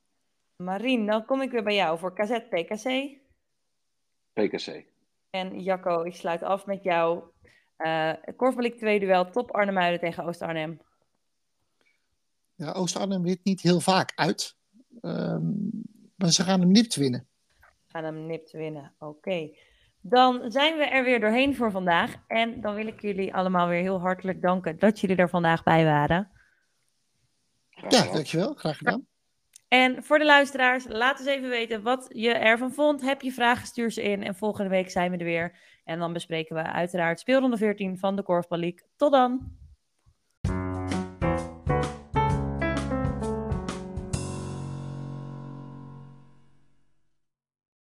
Marien, dan kom ik weer bij jou voor KZ PKC. PKC. En Jacco, ik sluit af met jou. Uh, Korfbalik 2 duel, top Arnhem tegen Oost-Arnhem. Ja, Oost-Arnhem wint niet heel vaak uit. Um, maar ze gaan hem nipt winnen. Gaan hem nipt winnen, oké. Dan zijn we er weer doorheen voor vandaag. En dan wil ik jullie allemaal weer heel hartelijk danken dat jullie er vandaag bij waren. Ja, dankjewel. Graag gedaan. En voor de luisteraars, laat eens even weten wat je ervan vond. Heb je vragen, stuur ze in. En volgende week zijn we er weer. En dan bespreken we uiteraard speelronde 14 van de Korfbal. Tot dan!